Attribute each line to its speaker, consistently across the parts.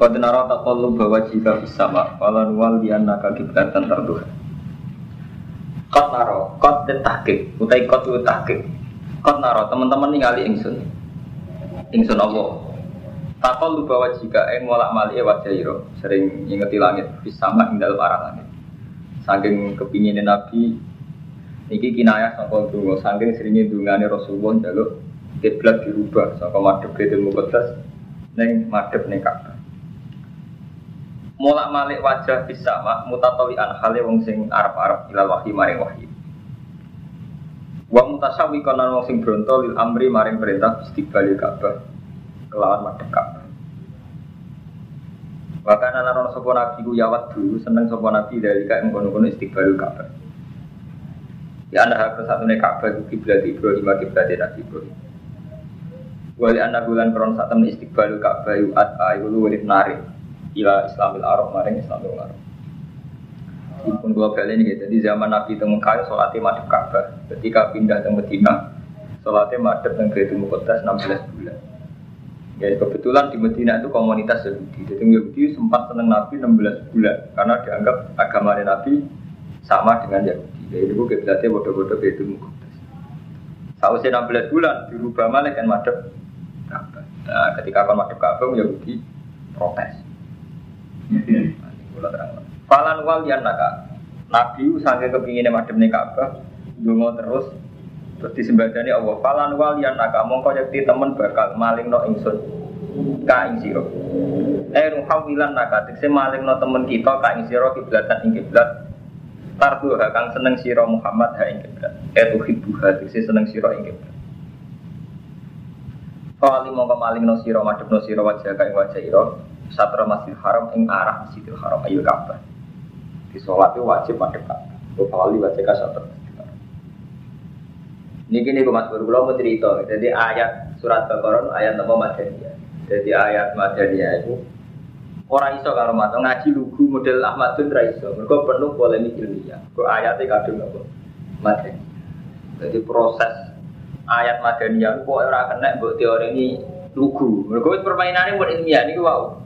Speaker 1: Qad nara taqallub bahwa jika fis sama falan wal di annaka kiblatan tarduha. Qad nara, qad den tahqiq, utai qad tu tahqiq. Qad nara teman-teman ningali ingsun. Ingsun Allah. Taqallub bahwa jika ing molak malik wajah ira sering ingeti langit fis sama ing dalem arah langit. Saking kepingin Nabi Niki kinayah sangka dungo, saking seringnya dungane Rasulullah jaluk kiblat dirubah sangka madhep Baitul Muqaddas ning madhep ning Ka'bah. Mulak malik wajah bisa mak mutatoli hale wong sing arep-arep ilal wahyi maring wahyi. Wa mutasawi kana wong sing bronto lil amri maring perintah istiqbalil Ka'bah kelawan madhep Ka'bah. Bahkan anak orang sopo nabi ku yawat dulu seneng sopo nabi dari kayak mengkono-kono istiqbalul Ka'bah. Ya anda harus satu nih Ka'bah itu kiblat Ibrahim kiblat Nabi Ibrahim. Wali anda bulan kron saat temen istiqbal Ka'bah yu at ayu lu wali narik ila Islamil Arab maring Islamil Arab. Pun dua kali ini jadi zaman Nabi temu kayu sholatnya madep Ka'bah. Ketika pindah ke Medina, sholatnya madep dan Baitul Muqaddas 16 bulan. Ya kebetulan di Medina itu komunitas Yahudi. Jadi Yahudi sempat seneng Nabi 16 bulan karena dianggap agama Nabi sama dengan Yahudi. Ya itu kiblatnya bodoh-bodoh itu mukaddas. Sausnya 16 bulan dirubah malah kan madep Ka'bah. Nah, ketika akan madep Ka'bah Yahudi protes. Falan wal yang naka. Nabi sange kepinginnya madep nih Ka'bah, dungo terus terus disembadani Allah. Falan wal yang naka. Mongko yakti temen bakal maling no ingsun ka ing siro. Eh nuhawilan naka. Tikse maling no temen kita ka ing siro kiblatan ing kiblat Tarduha kang seneng siro Muhammad ha ing kiblat. Etu hibbuha dise seneng siro ing kiblat. Kali mongko maling no siro madhep no siro wajah kae wajah iro satra Masjidil Haram ing arah Masjidil Haram ayo Ka'bah. Di sholat itu wajib madhep Ka'bah. Kali wajah ka satra Masjidil Haram. Niki niku Mas kula mau cerita. Jadi ayat surat Baqarah ayat apa Madaniyah. Jadi ayat Madaniyah itu Orang iso kalau mata ngaji lugu model Ahmadun ra iso. Mergo penuh polemik ilmiah. Kok ayatnya kadung apa? Madani. Jadi proses ayat Madaniyah kok ora kena mbok teori ini lugu. Mergo permainannya buat ilmiah niku wow.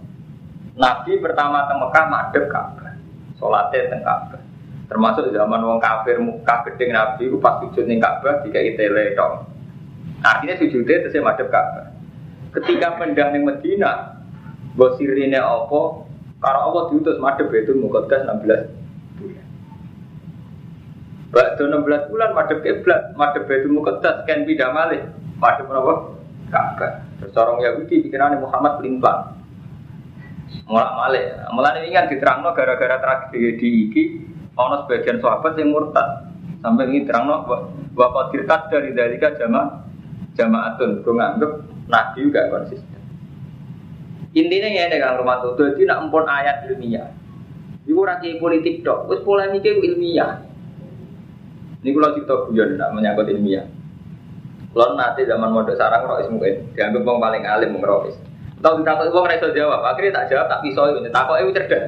Speaker 1: Nabi pertama teng Mekah madhep Ka'bah. Salate teng Ka'bah. Termasuk zaman wong kafir Mekah gedeng Nabi ku pas sujud ning Ka'bah dikai tele tok. Artinya sujudnya terus madhep Ka'bah. Ketika pindah ning Madinah, Mbok sirine apa? Karo Allah diutus madhep itu Muqaddas 16 bulan. Bakdo 16 bulan madhep kiblat, madhep itu Muqaddas kan pindah malih. Madhep apa? Ka'bah. Terus orang Yahudi pikirannya Muhammad pelintang. Mulak malih. Mulane ini kan diterangno gara-gara tragedi iki ana sebagian sahabat yang murtad. Sampai ini terangno bahwa dirkat dari dalika jama jamaatun. Gue nganggep Nabi juga konsisten. Intinya ya ini kang Romanto, jadi nak empon ayat ilmiah. Iku rakyat politik dok, terus polemiknya ilmiah. Ini kalau cerita guyon nak menyangkut ilmiah. Kalau nanti zaman mode sarang rois mungkin dianggap bang paling alim mengerois. Tahu kita tahu bang reso jawab, akhirnya tak jawab tak pisau itu, tak kok itu cerdas.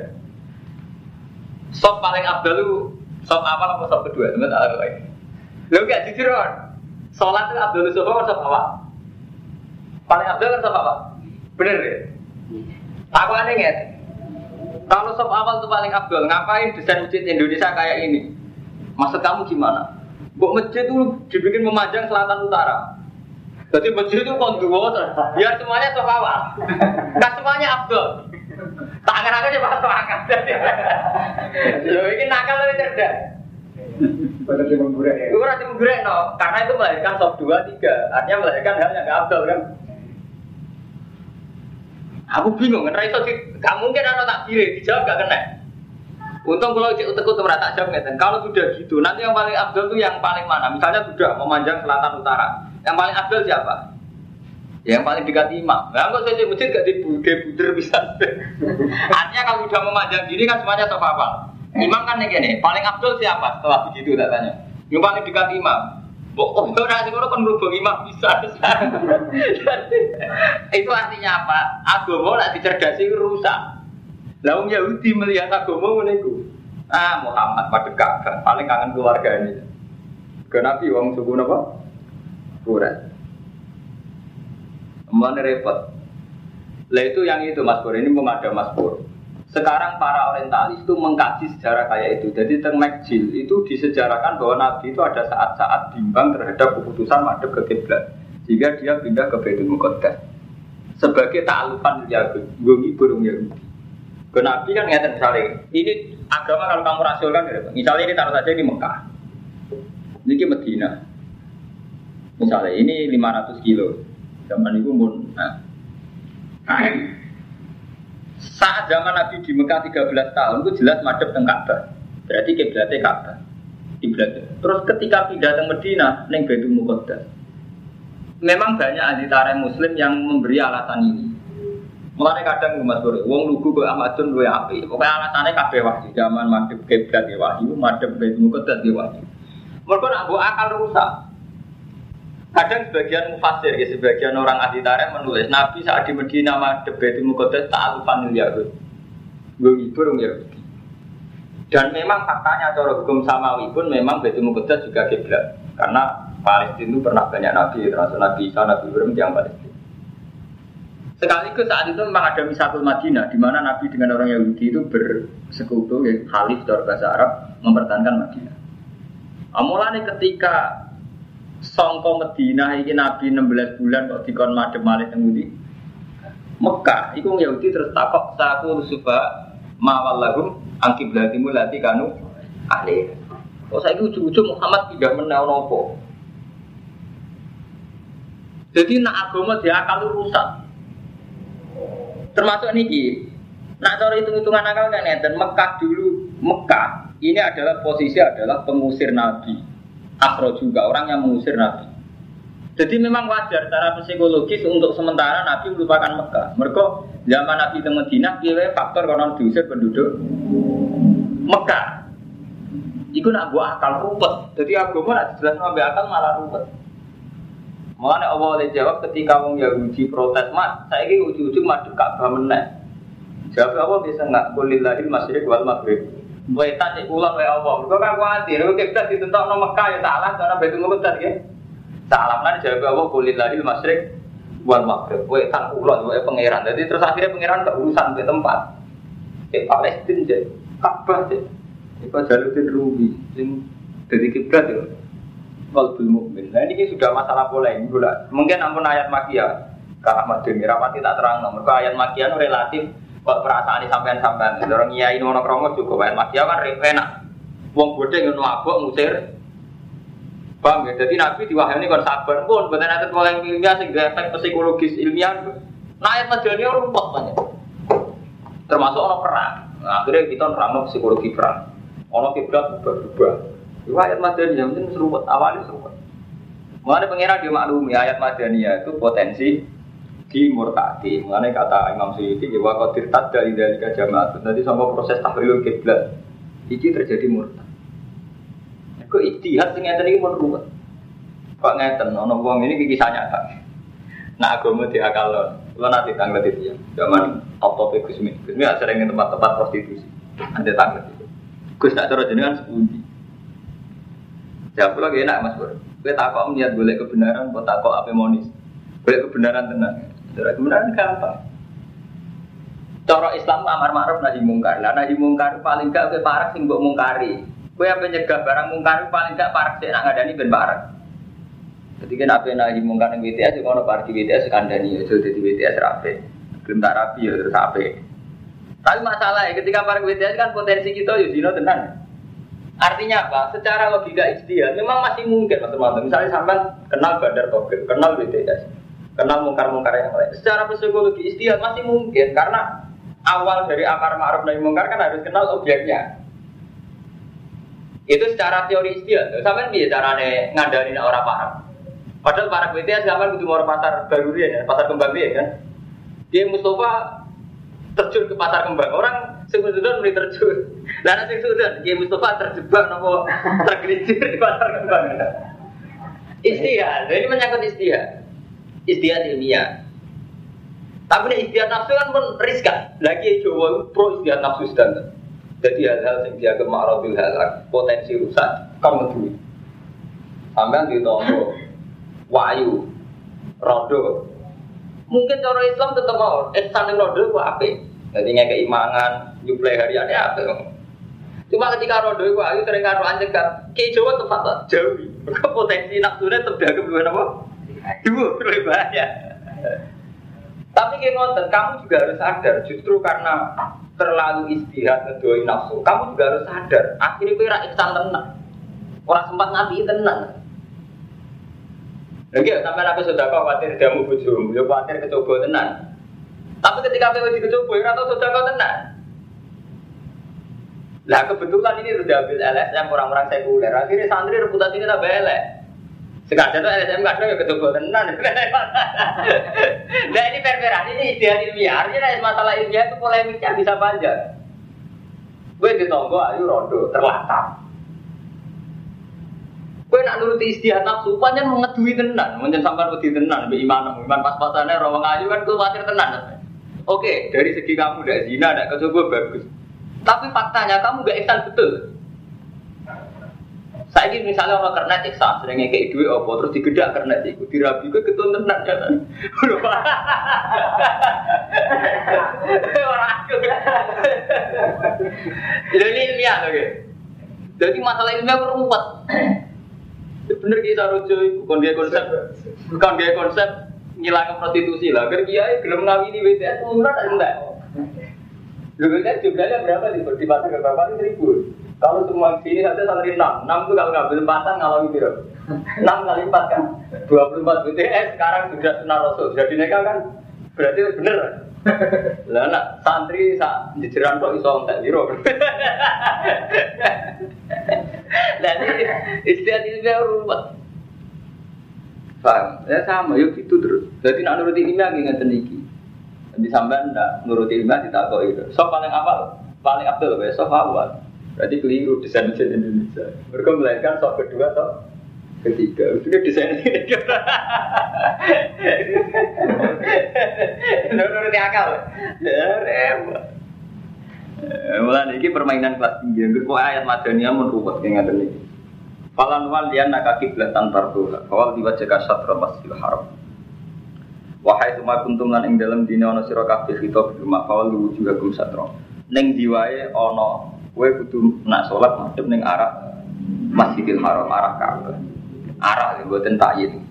Speaker 1: Sop paling abdul sop awal apa sop kedua, teman tak tahu lagi. Lu gak jujur kan? Sholat itu abdul sop apa sop awal? Paling abdul kan sop apa? Bener ya? Aku aneh ya. Kalau sop awal itu paling abdul, ngapain desain masjid Indonesia kayak ini? Maksud kamu gimana? Kok masjid itu dibikin memanjang selatan utara? Jadi masjid itu konduo, biar semuanya sop awal. Kan semuanya abdul. Tak akan aja pak akal. Lo ini nakal lebih cerdas.
Speaker 2: Berarti menggurek ya.
Speaker 1: Gue no, karena itu melahirkan sop dua tiga, artinya melahirkan hal yang gak abdul kan. Aku bingung, kan itu gak mungkin anak tak kiri, dijawab gak kena. Untung kalau cek utek utek tak jawab ngeten. Kalau sudah gitu, nanti yang paling abdul itu yang paling mana? Misalnya sudah memanjang selatan utara, yang paling abdul siapa? Yang paling dekat imam. Nah, kok saya masjid gak dibude buder bisa. Artinya kalau sudah memanjang gini kan semuanya sofa apa? Imam kan nih gini, paling abdul siapa? Setelah begitu datanya. Yang paling dekat imam. Oh, orang sing kan merubah imam bisa. itu artinya apa? Agama nak dicerdasi rusak. Lalu Yahudi melihat agama menegu. Ah Muhammad pada kakak paling kangen keluarga ini. Ke Nabi wong suku apa? Kuret. Mana repot. Lah itu yang itu Mas Pur, ini belum ada Mas Pur. Sekarang para orientalis itu mengkaji sejarah kayak itu. Jadi teng Mekjil itu disejarahkan bahwa Nabi itu ada saat-saat bimbang terhadap keputusan madhab ke kiblat. Sehingga dia pindah ke Baitul Muqaddas. Sebagai ta'alufan Yahudi, gongi burung Yahudi. Ke Nabi kan ngerti misalnya, ini agama kalau kamu rasionalkan, gitu. misalnya ini taruh saja di Mekah. Ini Medina. Misalnya ini 500 kilo. Zaman itu pun nah, saat zaman Nabi di Mekah 13 tahun itu jelas madep teng Ka'bah. Berarti kiblatnya Ka'bah. Kiblatnya. Terus ketika pindah ke Medina neng Baitul Muqaddas. Memang banyak ahli tarikh muslim yang memberi alasan ini. Mulai kadang Mas Bro, wong lugu ke Ahmadun luwe api. Pokoknya alasannya kabeh wahyu. Zaman madep kiblat ya wahyu, madep Baitul Muqaddas ya wahyu. Mereka nak akal rusak. Kadang sebagian mufasir, ya, sebagian orang ahli tarikh menulis Nabi saat di Medina madhab Baitul Muqaddas ta'alufan Yahud. Gue ngibur Yahudi. Dan memang faktanya cara hukum samawi pun memang Baitul Muqaddas juga kiblat. Karena Palestina itu pernah banyak nabi, termasuk Nabi Isa, Nabi Ibrahim yang Palestina. Sekaligus saat itu memang ada misatul Madinah, di mana Nabi dengan orang Yahudi itu bersekutu, ya, khalif dari bahasa Arab, mempertahankan Madinah. Amulane ketika songko Medina iki Nabi 16 bulan kok dikon madhep malih teng ngendi? Mekah iku Yahudi terus takok saku suba mawal lahum angki belatimu lati kanu ahli. Kok saiki ujug-ujug Muhammad tidak menau nopo. Jadi nak agama dia akal rusak. Termasuk niki. Nak cara hitung-hitungan akal kan dan Mekah dulu Mekah ini adalah posisi adalah pengusir Nabi Afro juga orang yang mengusir Nabi. Jadi memang wajar secara psikologis untuk sementara Nabi melupakan Mekah. Mereka zaman Nabi di Madinah, dia faktor karena diusir penduduk Mekah. Iku nak buat akal ruwet. Jadi agama nak jelas ngambil akal malah ruwet. Mulanya Allah oleh jawab ketika orang Yahudi protes, mat, saya ini ujung-ujung madu Ka'bah meneh. Jawab Allah bisa nggak kulillahil masyrik wal maghrib. Wetan cek pulang wae Allah. Mergo kan kuwatir, kowe kiblat ditentokno Mekah ya salah karena Baitul Muqaddas ya. Salah lan jawab Allah kulillahil masyriq wal maghrib. Wetan kulon wae pangeran. Jadi terus akhirnya pangeran gak urusan ke tempat. Cek Palestina cek Ka'bah cek. Iku Jaluddin Rumi sing dadi kiblat ya. Qalbul mukmin. Nah ini sudah masalah polemik Mungkin ampun ayat makia. Kak Ahmad Demi tak terang. Mereka ayat makia relatif Kok perasaan ini sampean sampean, orang iya ini mau kromo juga, bayar makia kan enak. Wong bodoh yang mabuk musir, Paham ya? Jadi Nabi diwahyai ini kan sabar pun, bukan ada yang ilmiah sehingga efek psikologis ilmiah. Ayat madani rumput banyak. Termasuk orang perang. Nah, akhirnya kita nerang psikologi perang. Orang kiblat berubah-ubah. Itu ayat madani yang penting seruput, awalnya seruput. Mengenai pengiran dia maklumi ayat madani itu potensi di murtadi. Mengenai kata Imam Suyuti, ya wakotir dari dari jamaat. Nanti sama proses tahlil kiblat, ini terjadi murtad. Kok istihad sing ngeten iki ruwet. Kok ngeten ono wong ini kisah nyata. Nah agama. Kalau nanti tanggal itu ya, zaman top top Gus Mi. Gus Mi sering tempat-tempat prostitusi. Ada tanggal itu. Gus tak cara jenengan sepundi. Jawab lagi enak Mas Bro. Kowe takok niat boleh kebenaran, kok takok apa monis. Boleh kebenaran tenang. Cara kebenaran gampang. Cara Islam amar ma'ruf nahi mungkar. Lah nahi mungkar paling gak kowe parek sing mbok mungkari. Kowe apa nyegah barang mungkar paling gak parek sik nak ngadani ben parek. Jadi kan apa nahi mungkar ning ngono parek di BTS kandani ya jadi di BTS rapi. Belum tak rapi ya terus rapi. Tapi masalahnya ketika parek BTS kan potensi kita ya dino tenan. Artinya apa? Secara logika istilah memang masih mungkin teman-teman. Misalnya sampai kenal Badar Togel, kenal BTS kenal mungkar-mungkar yang lain. Secara psikologi istihad masih mungkin karena awal dari akar ma'ruf nahi mungkar kan harus kenal objeknya. Itu secara teori istihad. Sampai cara carane ngandalin orang paham. Padahal para BTS zaman butuh mau pasar baru ya, pasar kembang dia kan. Dia Mustafa terjun ke pasar kembang. Orang sing sudah mulai terjun. Lalu sing sudah, dia Mustafa terjebak nopo tergelincir di pasar kembang. Istihad, ini menyangkut istihad istiadat ilmiah. Tapi nih istiadat nafsu kan pun riskan. Lagi Jawa pro istiadat nafsu standar. Jadi hal-hal yang dia kemarabil halak, potensi rusak, kamu duit. Sampai di tombol, wayu, rodo, Mungkin cara Islam tetap mau yang rodo itu apa? Jadi nggak keimangan, nyuplai hariannya apa? Cuma ketika rodo itu ayu sering karo anjekan, kayak Jawa tempat jauh. Potensi nafsunya terdagang dua apa? Dua lebih bahaya. Tapi kayak ngoten, kamu juga harus sadar, justru karena terlalu istirahat ngedoi nafsu, kamu juga harus sadar. Akhirnya kira ihsan tenang. Orang sempat ngapi tenang. Lagi ya, sampai nabi sudah kau khawatir jamu bujum, ya khawatir kecoba tenan. Tapi ketika kowe dikecoba, ya atau sudah kau tenan. Lah kebetulan ini sudah ambil LSM orang-orang sekuler. Akhirnya santri reputasi ini tambah elek. Sekarang tuh LSM kadang ya kecoba tenan. Nah ini perperan ini istilah ilmiah. Artinya masalah ilmiah itu polemiknya bisa panjang. Gue ditonggo ayu rondo terlatar. Kue nak nuruti istiadat nafsu, panjang mengedui tenan, mungkin sampai wedi tenan, be iman, pas-pasannya rawang ayu kan khawatir tenan. Oke, dari segi kamu tidak zina, tidak kecoba bagus. Tapi faktanya kamu gak ihsan betul. Saya ini misalnya orang kernet ihsan, seringnya kayak duit apa, terus digedak kernet itu, dirabi gue ketun tenan kan. Orang aku. Jadi ilmiah oke. Jadi masalah ilmiah ruwet. Bener kita itu bukan dia konsep, bukan dia konsep ngilang prostitusi lah. Kan kiai belum ngawini BTS umrah enggak. Lu kan jumlahnya berapa di di pasar ke bapak seribu. Kalau semua sini saja santri enam, enam tuh kalau ngambil empatan kalau gitu enam kali empat kan dua puluh empat BTS sekarang sudah sunnah rasul sudah dineka kan berarti bener. Lah nak santri sak jejeran kok iso entek biro. Lah ini istilah ilmiah ruwet. Paham? Ya sama, yuk gitu terus. Jadi nak nuruti ilmiah lagi ngeten iki. Di sampean nuruti ilmiah ditakoki itu. So paling awal, paling abdul ya, so awal. Berarti keliru desain mesin Indonesia. Mereka melainkan so kedua atau ketiga. Sudah desain ini. Nuruti akal. Ya repot. Mulai ini permainan kelas tinggi. Gue ayat madaniyah menurut kayak ngatain ini. Falan wal dia nak kaki belatan tartuha. Kawal diwajah kasat masjidil haram. Wahai semua kuntum lan ing dalam dina ono sira kabeh kita rumah kawal lu juga kum satro. Ning diwae ono kowe kudu nak salat madhep ning arah Masjidil Haram arah Ka'bah. Arah mboten takyin.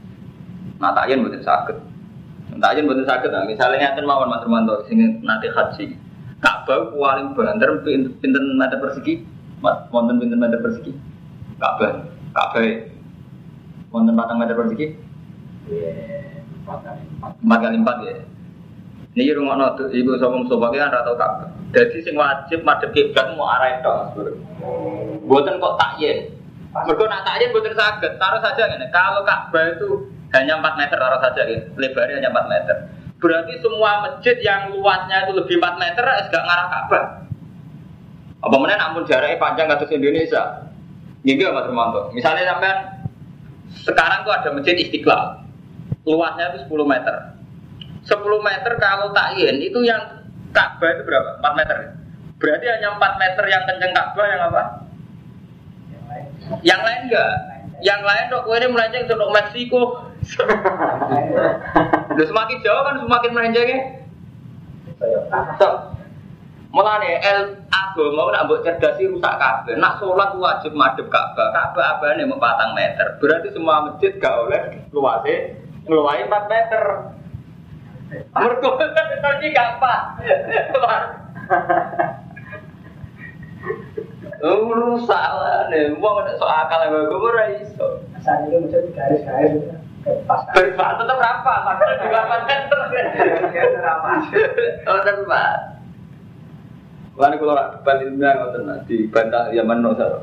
Speaker 1: Nah takyin mboten saged. Takyin mboten saged. Nah, misalnya ngaten mawon Mas Romanto sing nanti haji. Ka'bah paling banter pinten meter persegi? Wonten pinten meter persegi? Ka'bah. Ka'bah. Wonten patang meter persegi? Empat kali empat ya. Ini rumah no, ibu sombong sombong kan rata Ka'bah. Jadi sing wajib madhep kiblat mau arah itu. Buatan kok takyin. Mereka nak takyin buatan sakit. Taruh saja ini. Kalau Ka'bah itu hanya 4 meter, taruh saja gitu. Lebarnya hanya 4 meter. Berarti semua masjid yang luasnya itu lebih 4 meter, gak ngarah Ka'bah. Apa mana namun jaraknya panjang kasus Indonesia? Gitu Mas Romanto. Misalnya sampean sekarang tuh ada masjid Istiqlal. Luasnya itu 10 meter. 10 meter kalau takyin itu yang Ka'bah itu berapa? 4 meter. Berarti hanya 4 meter yang kenceng Ka'bah yang apa? Yang lain enggak? Yang lain dok, ini melenceng ke Meksiko. Udah semakin jauh kan semakin melencengnya. So, Mulane el agama nak mbok cerdasi rusak kabeh. Nak sholat wajib madhep Ka'bah. Ka'bah abane mau patang meter. Berarti semua masjid gak oleh luasnya ngeluarin 4 meter. Mergo tadi gampang. Rusak lah nih. Wong ada soal akal yang gue ora iso.
Speaker 2: Asal itu macam garis-garis pas
Speaker 1: tetap berapa? Maksudnya juga
Speaker 2: berapa?
Speaker 1: Oh, tepat. Lalu kalau rak debat ilmiah ngoten di bantah saro.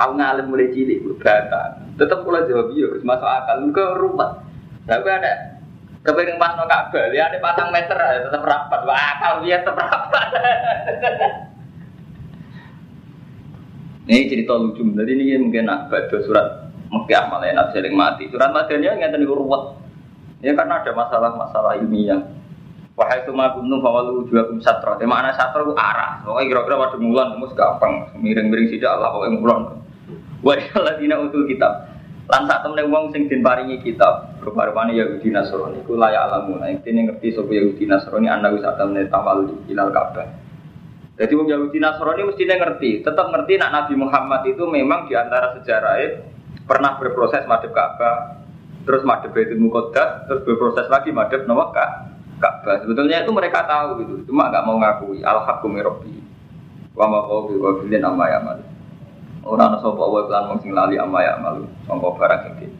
Speaker 1: Aku ngalim mulai cilik bantah. Tetap kalau jawab iya, masuk akal. Ke rumah. Tapi ada kepengen pas no ya ada patang meter ya, tetap rapat. Wah, akal dia tetap rapat. Ini cerita lucu. Jadi ini mungkin nak baca surat Mekah malah enak sering mati. Surat Madaniyah nggak tadi ruwet. Ya karena ada masalah-masalah ilmiah. Wahai gunung fawalu juga kum satro. Di mana satro itu arah. Pokoknya kira-kira pada mulan mus gampang. Miring-miring tidak Allah pokoknya mulan. Wa dina utul kitab. Lan sak temene wong sing den paringi kitab, rupa-rupane Yahudi Nasrani iku layak alamu. Nah, intine ngerti sapa Yahudi Nasrani ana wis sak temene tawal ilal Ka'bah. Jadi wong Yahudi Nasrani mestinya ngerti, tetap ngerti nak Nabi Muhammad itu memang di antara sejarahnya pernah berproses madhep Ka'bah, terus madhep Baitul Muqaddas, terus berproses lagi madhep Nawak Ka'bah. Sebetulnya itu mereka tahu gitu, cuma nggak mau ngakui. Al-Haqqu Rabbi. Wa ma qawbi wa bilin amma ya'mal. Orang ana sapa wae lan wong sing lali amma ya malu sangka barang sing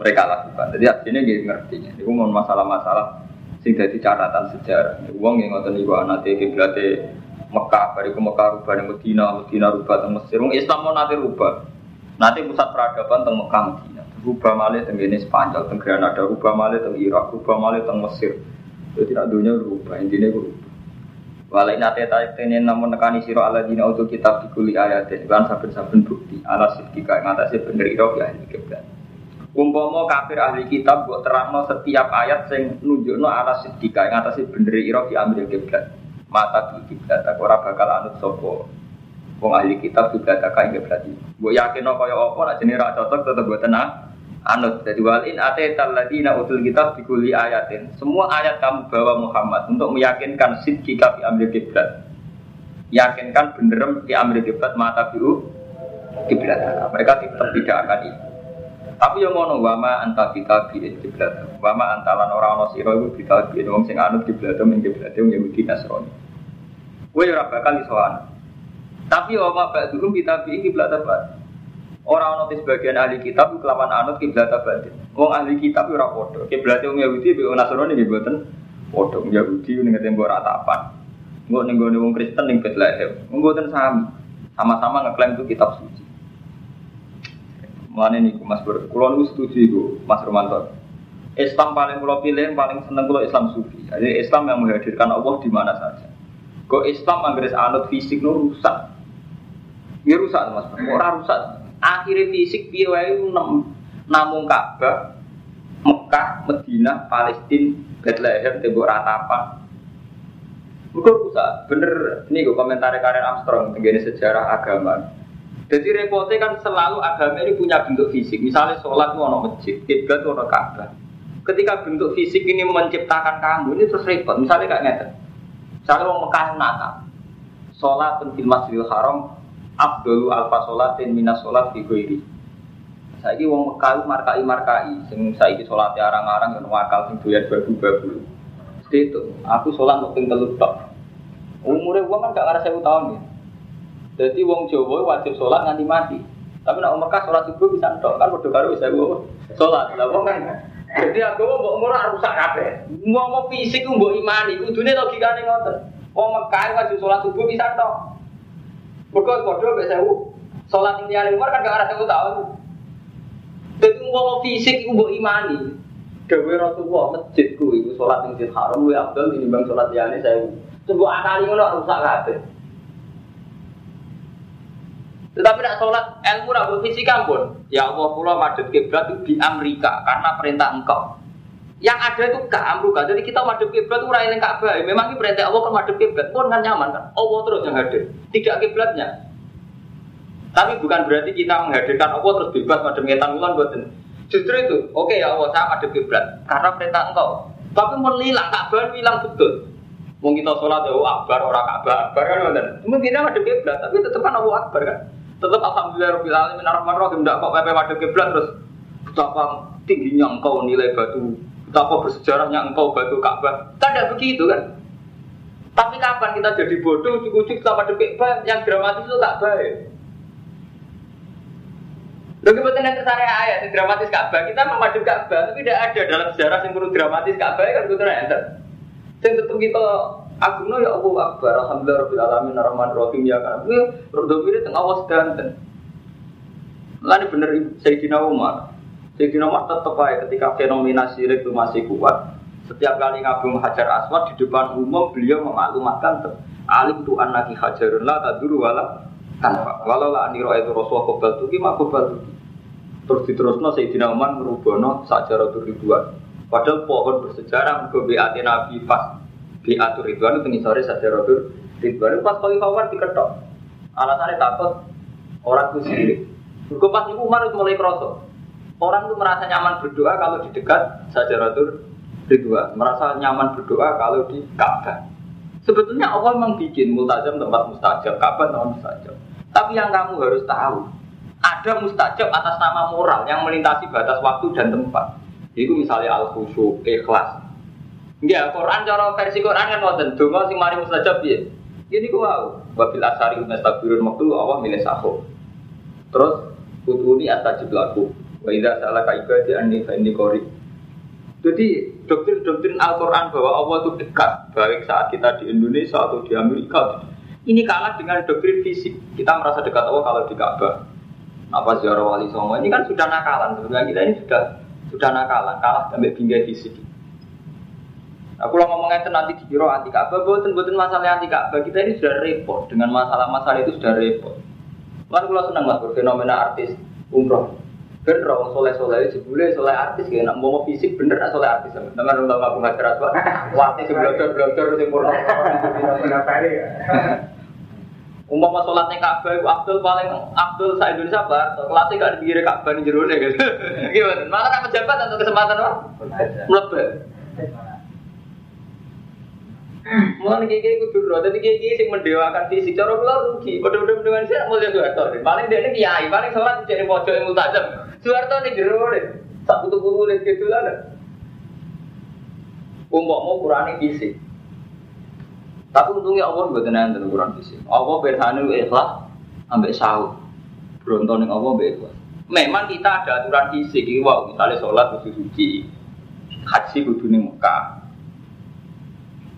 Speaker 1: mereka lakukan. Jadi artinya nggih ngerti. Iku mau masalah-masalah sing dadi catatan sejarah. Wong yang ngoten niku anate kiblate Mekah, bariku Mekah rubah di Medina, Medina rubah di Mesir. Wong Islam mau nanti rubah. Nanti pusat peradaban teng Mekah Medina. Rubah malih teng ini Spanyol, teng Granada, rubah malih teng Irak, rubah malih teng Mesir. Jadi tidak dunia rubah, intinya rubah. Walai nate tene namun nekani siro ala dina untuk kitab dikuli ayat dan saben-saben bukti ala sidika yang atasnya bener iro ya ini kiblat. Umpama kafir ahli kitab buat terangno setiap ayat sing nunjukno ala sidika yang atasnya bener iro diambil kiblat. Mata di kiblat aku ora bakal anut sopo. Wong ahli kitab juga tak kain kiblat. Gue yakin kaya apa nak jenis cocok tetep gue tenang anut. Jadi walin ate taladina utul kitab dikuli ayatin. Semua ayat kamu bawa Muhammad untuk meyakinkan sidqika fi amri kiblat. Yakinkan bener di amri kiblat mata biu kiblat. Mereka tetap tidak akan itu. Tapi yang ngono wama anta kita bi kiblat. Wama antalan orang ono sira iku kita bi wong sing anut kiblat men kiblat wong Yahudi Nasrani. Kowe ora bakal iso Tapi wama ba'dhum kita bi kiblat apa? Orang ono sebagian ahli kitab kelawan anut kiblat batin. Wong ahli kitab ora padha. Kiblat wong Yahudi be Nasrani nggih mboten padha. Yahudi ning tembok ratapan. Engko ning gone wong Kristen ning Bethlehem. Mboten sami. Sama-sama ngeklaim itu kitab suci. Mana nih Mas Ber, kulo niku setuju Mas Romanto. Islam paling kulo pilih, paling seneng kulo Islam sufi. Jadi Islam yang menghadirkan Allah di mana saja. Kok Islam anggres anut fisik nu rusak. Ya rusak Mas, orang rusak akhirnya fisik piye wae namung Ka'bah, Mekah, Medina, Palestina, Bethlehem, tembok ratapan. Bukan rusak, bener ini gue komentar Karen Armstrong tentang sejarah agama. Jadi repotnya kan selalu agama ini punya bentuk fisik. Misalnya sholat ono masjid, kiblat itu ono Ka'bah. Ketika bentuk fisik ini menciptakan kamu, ini terus repot. Misalnya kayak ngeten. Misalnya orang Mekah Natal, sholat di Masjidil Haram, Abdul alfa sholatin minas sholat di goiri. Saiki wong Mekah markai markai, sing saiki sholatnya arang-arang yang wakal sing doyan babu-babu. Itu, aku sholat mau tinggal tok. Umurnya uang kan gak ngarep sewu tahun ya. Jadi wong Jawa wajib sholat nganti mati. Tapi nak Mekah sholat subuh bisa tok kan bodoh karo bisa gua sholat. Lah wong kan jadi aku mau umur rusak kabeh. Mau mau fisik mbok imani, kudune logikane ngoten. Wong Mekah wajib sholat subuh bisa tok. Mereka kode bisa sewu. Sholat yang tiada umur kan gak ada sewu tahun. Jadi mau fisik itu mau imani. Dewi Rasulullah masjidku itu sholat yang masjid haram. Gue abdul ini bang sholat tiada sewu. Sebuah akali ngono rusak kabeh. Tetapi nak sholat ilmu nak fisik pun. Ya Allah, pulau madhep kiblat itu di Amerika karena perintah engkau. Yang ada itu gak amruka. Jadi kita madhep kiblat itu raih Ka'bah. Memang ini perintah Allah kan madhep kiblat pun kan nyaman kan. Allah terus yang hadir, tidak kiblatnya. Tapi bukan berarti kita menghadirkan Allah terus bebas madhep ngetan bulan buatin. Justru itu, oke okay, ya Allah saya madhep kiblat karena perintah engkau. Tapi melilang Ka'bah hilang betul. Mau kita sholat ya akbar orang Ka'bah akbar kan. Cuma kita madhep kiblat tapi tetap kan Allah akbar kan. Tetap alhamdulillah rabbil alamin arrahmanir rahim ndak kok pepe madhep kiblat terus betapa tingginya engkau nilai batu Betapa bersejarahnya engkau batu Ka'bah. Tidak begitu kan? Tapi kapan kita jadi bodoh, cukup-cukup sama depik yang dramatis itu tak baik. Lalu kebetulan yang ke sana ayat yang dramatis Ka'bah, kita memadu Ka'bah, tapi tidak ada dalam sejarah yang perlu dramatis Ka'bah kan betul enter. Yang tetap kita agungno ya Allah Akbar, Alhamdulillah Rabbil Alamin, Ar-Rahman Rahim ya kan. Ini rodo tengah awas dan Lalu bener Sayyidina Umar, Sayyidina Umar tetap aja ketika fenomena syirik itu masih kuat. Setiap kali ngabung hajar aswad di depan umum beliau memaklumatkan alim tu anaki hajarun la taduru wala tanpa. Walau lah aniro itu rasulullah kobal tuki mak kobal tuki. Terus diterusno Sayyidina Umar merubono sajarah ribuan. Padahal pohon bersejarah ke BAT Nabi pas BAT ribuan itu ngisore sajarah ribuan. Pas kali Umar diketok. Alasannya takut orang itu syirik Gue pas Umar itu mulai kerosok Orang tuh merasa nyaman berdoa kalau di dekat Sajaratul Ridwan, merasa nyaman berdoa kalau di Ka'bah. Sebetulnya Allah memang bikin multajam tempat mustajab, Ka'bah tempat mustajab. Tapi yang kamu harus tahu, ada mustajab atas nama moral yang melintasi batas waktu dan tempat. Itu misalnya al khusyuk, ikhlas. Enggak, Quran cara versi Quran kan wonten donga sing mari mustajab piye? Ini ku wow, wabil asari mustabirun waktu Allah milih sahur. Terus kutuni astajib laku. Wa idza salaka ibadi anni fa inni. Jadi doktrin-doktrin Al-Quran bahwa Allah itu dekat, baik saat kita di Indonesia atau di Amerika, ini kalah dengan doktrin fisik. Kita merasa dekat Allah kalau di Ka'bah. Apa ziarah wali songo ini kan sudah nakalan. Sebenarnya kita ini sudah sudah nakalan, kalah sampai bingkai fisik. Aku ngomongnya itu nanti dikira anti Ka'bah, bukan bukan masalah anti Ka'bah. Kita ini sudah repot dengan masalah-masalah itu sudah repot. Kan kalau senang mas fenomena artis umroh bener orang soleh soleh jebule soleh artis ya nak mau fisik bener nak soleh artis sama teman udah nggak ceras pak waktu blogger blogger si purno Umpama sholatnya Ka'bah, Abdul paling Abdul sa Indonesia bar, kelasnya gak di kiri Ka'bah di jerone gitu. Gimana? Maka tak pejabat untuk kesempatan apa? Melebar. Mulai kiki kudu roh, jadi kiki sing mendewakan fisik, cara kula rugi. Padha-padha mendewakan mau jadi Soeharto. Paling dia ini kiai, paling sholat jadi pojok yang multajam. Soeharto nih jero buku nih gitu lah. Umpok mau kurani fisik. Tapi untungnya Allah buat tenan dan kurang fisik. Allah berhanu ikhlas sampai sahur. Beronton yang Allah berikhlas. Memang kita ada aturan fisik, wow, misalnya sholat kudu suci, haji kudu nih Mekah,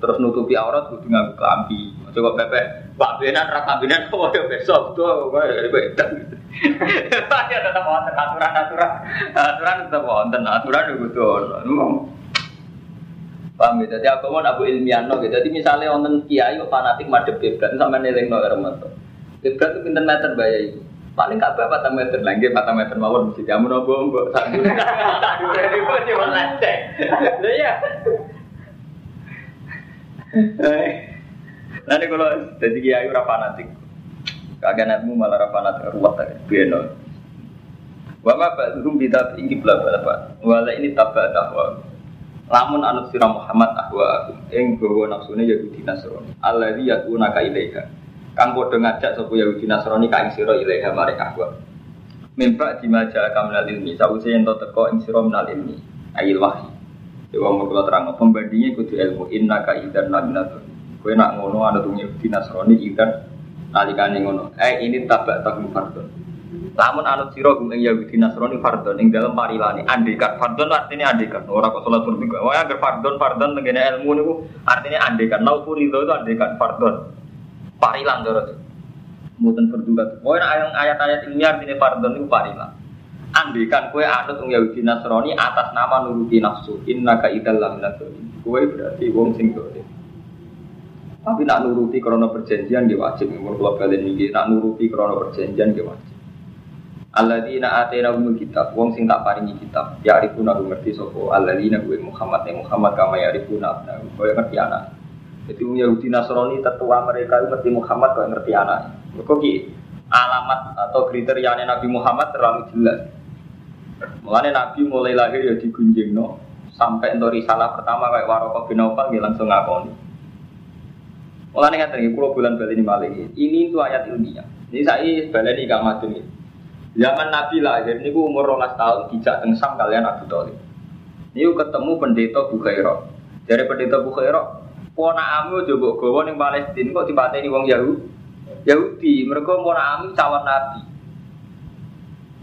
Speaker 1: terus nutupi aurat kudu nganggo klambi. Coba pepe, Pak Benan ra kambinan kok ya besok tuh dari bedan. Ya tetap wonten aturan-aturan. Aturan tetap wonten, aturan kudu Paham ya? Jadi aku mau abu ilmiah no, gitu. Jadi misalnya wonten kiai kok fanatik madhep kiblat sampai neleng no remoto. Kiblat itu pinter meter bayar itu. Paling gak berapa meter lagi, empat meter mawon mesti kamu nopo mbok satu. Satu dari bos cuma lecek. ya. Nanti kalau jadi kiai ora fanatik, kaganatmu malah ora fanatik ruwet tadi, beno. Wama pak rum kita tinggi bela pak. Wala ini tabak tahwa. Lamun anut sirah Muhammad ahwa ing bawa nafsune Yahudi Nasrani. Alladzi yakuna ka ilaiha. Kang padha ngajak sapa Yahudi Nasrani ka ing sira ilaiha marek ahwa. Mimpa dimaja kamnal ilmi, sawise ento teko ing sira minal ilmi, ayil wahyi. Dewa mau kalau terang pembandingnya kudu ilmu inna ka idan naminatun. Kue nak ngono ada tuh Yahudi Nasrani idan nalikane ngono. Eh ini tabak takum fardon. Lamun anut siro gum Yahudi Nasrani fardon ing dalam parilani andekan fardon artinya andekan. Orang kok sholat berbeda. Wah agar fardon fardon tenggene ilmu niku artinya andekan. Naupun itu itu andekan fardon. Parilan dorot. Muten berduga. Pokoknya ayat-ayat ilmiah artinya fardon itu parilan. Andikan kue anut wong Yahudi Nasrani atas nama nuruti nafsu, inna ka idal lamina Kue berarti wong sing dolim. Tapi nak nuruti krono perjanjian dia wajib. Umur kalau kalian ini nak nuruti krono perjanjian dia wajib. Alladzina atena umul kitab, wong sing tak paringi kitab. Ya arifuna ngerti sopo. Alladzina gue Muhammad, ya Muhammad kama ya arifuna abna. Kau ngerti anak. Jadi Yahudi Nasrani tetua mereka ngerti Muhammad, kau ngerti anak. Kok alamat atau kriteria Nabi Muhammad terlalu jelas. Mulane Nabi mulai lahir ya digunjing no, sampai untuk risalah pertama kayak Warokoh bin Aufal dia langsung ngakoni. Mulane nggak nih, pulau bulan balik ini balik ini itu ayat ilmiah. Ini saya balik di kamar ini. Zaman Nabi lahir ini umur rolas tahun tidak tengsam kalian Abu Talib. Ini ketemu pendeta Bukhairah. Dari pendeta Bukhairah, pona amu coba gawa ning Palestina kok dipateni wong Yahudi. Yahudi, mereka pona amu cawan Nabi.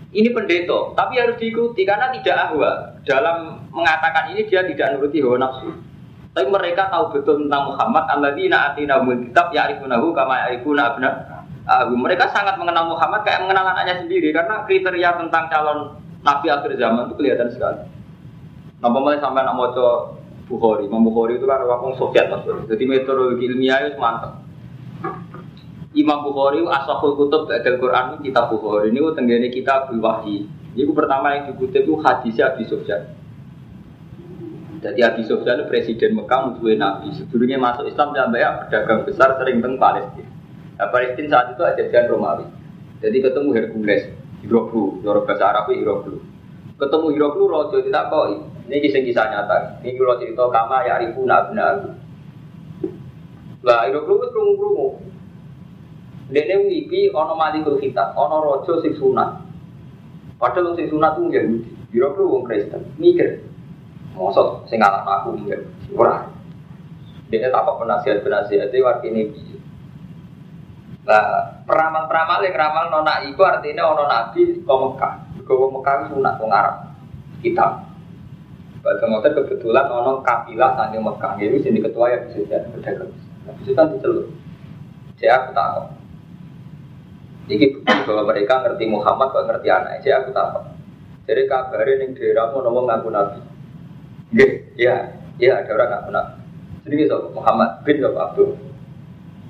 Speaker 1: Ini pendeta, tapi harus diikuti karena tidak ahwa. Dalam mengatakan ini dia tidak nuruti hawa nafsu. Tapi mereka tahu betul tentang Muhammad. Alladzina atina kitab ya'rifunahu kama ya'rifuna abna. Mereka sangat mengenal Muhammad kayak mengenal anaknya sendiri karena kriteria tentang calon nabi akhir zaman itu kelihatan sekali. Nah, mulai sampai nak Bukhari, Imam Bukhari itu kan orang Soviet mas. Jadi metodologi ilmiah itu mantap. Imam Bukhari asahul kutub Al Quran kitab Bukhari ini tenggene kitab wahyi. Ini pertama yang dikutip itu hadisnya Abi Sufyan. Jadi Abi itu presiden Mekah musuhnya Nabi. Sebelumnya masuk Islam sampai ya pedagang besar sering teng Palestina. Nah, Palestina saat itu ajaran Romawi. Jadi ketemu Hercules, Hiroklu, Jorok bahasa Arab Hiroklu. Ketemu Hiroklu rojo tidak kok. Ini kisah kisah nyata. Ini kalau cerita kama ya ribu nabna aku. Lah Hiroklu itu kerungu. Dene ono malikul kita, ono rojo sing sunat. Padahal sing sunat itu Yahudi. Hiroklu wong Kristen. Mikir. Mosok sing ngalah aku ya. Ora. Dia tak penasihat penasihat itu artinya piye. Nah, peramal-peramal yang ramal nona itu artinya ono nabi ke Mekah. Ke Mekah itu sunat wong Arab. Kitab. Bahasa ngotot kebetulan ono kafilah sange Mekah. Jadi sini ketua ya bisa jadi pedagang. Nah, bisa kan diceluk. Saya aku tak tahu. Ini bukti bahwa mereka ngerti Muhammad, kok ngerti anak. Saya aku tahu. Jadi kabarin yang daerah mau ngomong ngaku nabi. Gak, ya, ya ada orang ngaku nabi. Jadi bisa Muhammad bin Abdul.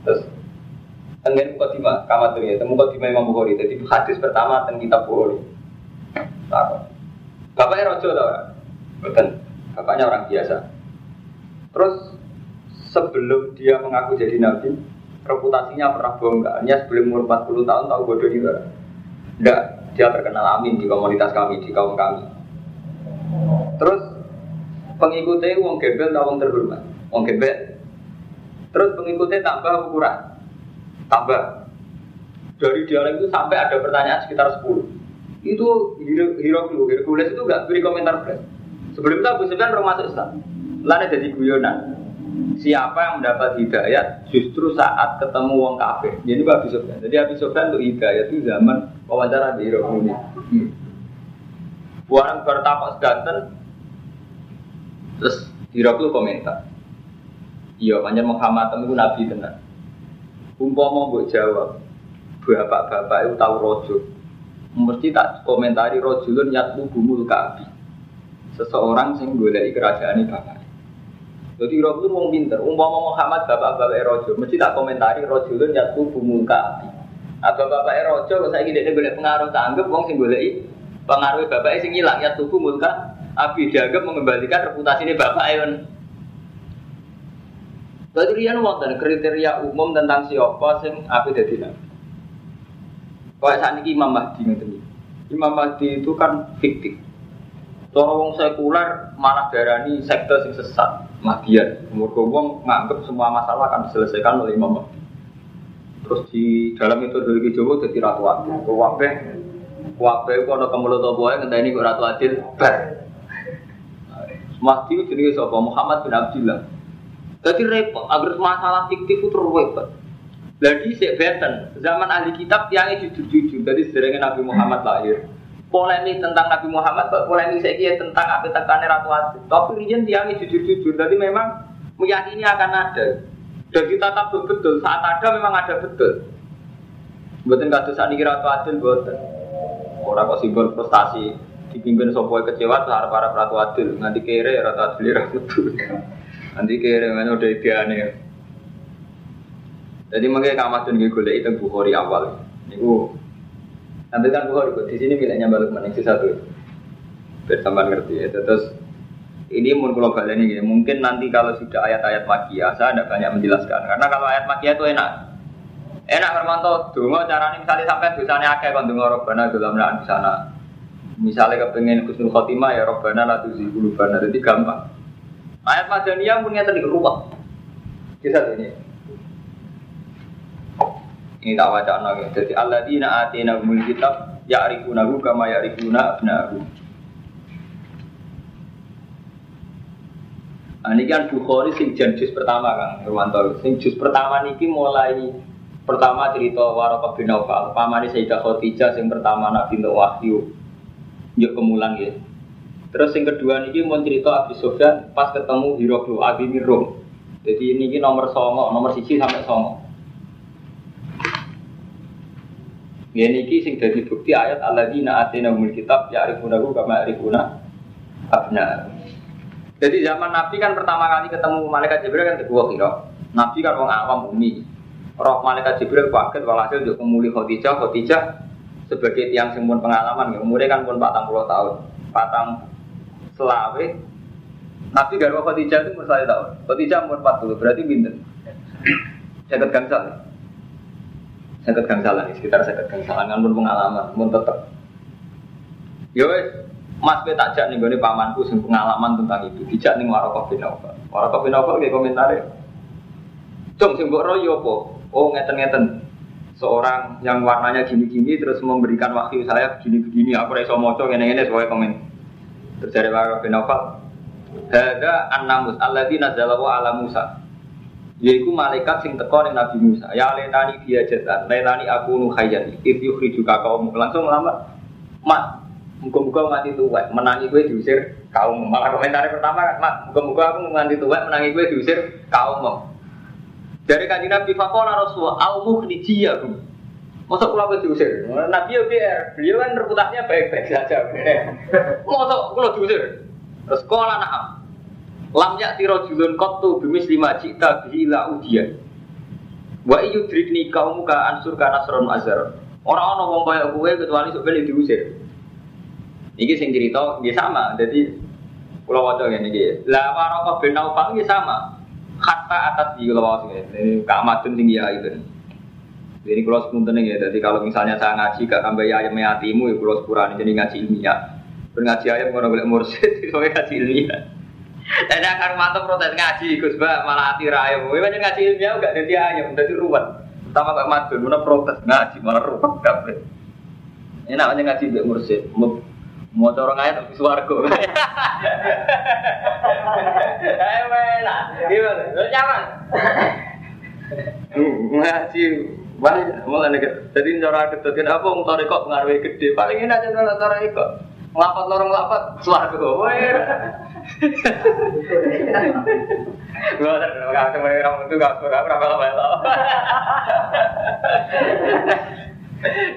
Speaker 1: Terus Tengen mukadimah, kamat tuh ya, temu mukadimah Imam Bukhari. Jadi hadis pertama tentang kitab Bukhari. Bapaknya rojo tau kan? Betul. Bapaknya orang biasa. Terus sebelum dia mengaku jadi nabi, reputasinya pernah bongkarnya sebelum umur 40 tahun tahu bodoh juga. Enggak, dia terkenal amin di komunitas kami, di kaum kami. Terus pengikutnya wong gembel atau wong terhormat, wong gembel. Terus pengikutnya tambah ukuran, tambah. Dari dialog itu sampai ada pertanyaan sekitar 10 itu Hero Hercules itu nggak beri komentar fresh. Sebelum itu Abu Sufyan belum masuk Islam. Lalu jadi guyonan siapa yang mendapat hidayat justru saat ketemu wong kafir jadi Abu Sufyan jadi Abu Sufyan untuk hidayat itu zaman wawancara di Hero ini hmm. orang bertapak sedanten terus Hero komentar iya panjang Muhammad itu nabi tenang Umpama mbok jawab, bapak-bapak itu tahu rojo. Mesti tak komentari rojulun yatlu bumul kabi. Seseorang sing golek kerajaan bapak. Jadi rojo wong pinter. Umpama Muhammad bapak-bapak rojo, mesti tak komentari rojulun yatlu bumul kabi. Atau bapak rojo, kok saya gini golek pengaruh tanggap, wong sing golek pengaruh bapak sing hilang ya tubuh mulka Abi dianggap mengembalikan reputasi ini bapak Ayon. Berarti rian wonten kriteria umum tentang siapa sing api dadi nabi. Kau saat ini Imam Mahdi ngeten Imam Mahdi itu kan fiktif. Cara wong sekuler malah darani sekte sing sesat, Mahdian. Mergo wong nganggep semua masalah akan diselesaikan oleh Imam Mahdi. Terus di dalam itu dari Jawa jadi ratu adil. Kabeh kabeh kok ana kemulut apa wae ngenteni kok ratu adil bar. Mahdi itu jenenge sapa? Muhammad bin Abdullah. Jadi repot, agar masalah fiktif itu repot. Lagi saya zaman ahli kitab tiangnya jujur-jujur. Jadi sederhana Nabi Muhammad lahir. Polemik tentang Nabi Muhammad, polemik saya kira tentang apa tekannya Ratu Aziz. Tapi rian tiangnya jujur-jujur. Jadi memang meyakini akan ada. Dan kita tak betul saat ada memang ada betul. Buatan kasus saat ini Ratu Adil buatan. Orang kok simbol prestasi dipimpin sopoy kecewa harap para Ratu Adil. Nanti kere Ratu Adil Ratu Nanti kira mana udah ideane. Jadi makanya kamu tuh gue golek itu Bukhari awal. Niku nanti kan Bukhari di sini miliknya balik mana satu. Bersama ngerti ya. Terus ini mun kalau kalian ini mungkin nanti kalau sudah ayat-ayat makia saya tidak banyak menjelaskan karena kalau ayat makia itu enak enak Hermanto dungo caranya misalnya sampai dosanya akeh kan dungo robana dalam di sana misalnya kepengen kusnul khotimah ya robana lah tuh bana jadi gampang Ayat Madaniyah punya tadi ruwet. Kisah ini. Ini tak baca lagi. Jadi Allah di atina umul kitab ya'rifunahu kama ya'rifuna abnahu. Nah, ini kan Bukhari sing juz pertama kan, Irwanto. Sing juz pertama niki mulai pertama cerita Waraqah bin Nawfal, pamane Sayyidah Khadijah sing pertama Nabi untuk wahyu. Yuk kemulan ya. Terus yang kedua ini mau cerita Abi Sofyan pas ketemu Hiroklu Abi Mirum. Jadi ini nomor songo, nomor siji sampai songo. Ini ini sing jadi bukti ayat alladzina atina umul kitab ya'rifunahu kama ya'rifuna abna. Jadi zaman Nabi kan pertama kali ketemu malaikat Jibril kan kedua kira. Nabi kan orang awam umi. Roh malaikat Jibril kaget walhasil untuk memulih Khadijah. Khadijah sebagai tiang sempun pengalaman, ya, umurnya kan pun 40 tahun. Patang selawe Nabi garwa Khadijah itu umur saya tahun. Khadijah umur 40, berarti binten. Saya gangsal. Saya gangsalan, sekitar saya gangsalan kan pun pengalaman, pun tetap. Yo, Mas kowe tak jak ning gone pamanku sing pengalaman tentang itu, dijak ning Waraqah bin. Waraqah bin Nawfal nggih komentare. Cung sing mbok royo apa? Oh ngeten-ngeten. Seorang yang warnanya gini-gini terus memberikan wahyu saya begini-begini, aku ora iso maca ngene-ngene sebagai komen. Terus dari Waraqah bin Nawfal, Hada an-namus alladzi nazala wa ala Musa. Yaiku malaikat sing teko ning Nabi Musa. Ya letani dia jatan, letani aku nu khayyan. If yukhrijuka kaum langsung lama. Mat, muka-muka nganti tuwek, menangi gue diusir kaum. Malah komentar pertama kan, mat, muka-muka aku nganti tuwek, menangi gue diusir kaum. Dari kanjeng Nabi Fakola Rasulullah, al mukhrijiyahum. Masa kula apa diusir? Nabi ya biar, beliau kan reputasinya baik-baik saja. Masa kula diusir? Terus naam. Lam yak tiro julun kotu bimis lima cita bihi la ujian. Wa iyu drikni kaum muka ansur ka nasron azhar. Orang orang wong kaya gue kecuali sebenarnya diusir. Iki sing cerita nggih sama. Jadi kula waca ngene iki. Lah Waraqah bin Naufal nggih sama. Hatta atas di kula waca ngene. Kak Madun sing ya itu. Jadi kalau sepunten ya, jadi kalau misalnya saya ngaji gak tambah ayam yatimu ya kalau sepurani jadi ngaji ilmiah. Ngaji ayam kalau boleh mursid, itu ngaji ilmiah. Dan akan mantap protes ngaji, Gus Ba, malah hati. Gue banyak ngaji ilmiah gak jadi ayam, jadi ruwet. Pertama Pak Madun, mana protes ngaji malah ruwet kabeh. Ini namanya ngaji mbek mursid. Mau orang ayat tapi suwargo. Ayo enak. Gimana? Lo nyaman? Ngaji banyak malah nih jadi cara ketutun apa tarik kok pengaruh gede paling enak aja kalau tarik kok ngelapat lorong ngelapat suaraku Gue ada nggak semuanya kamu itu nggak suka berapa lama ya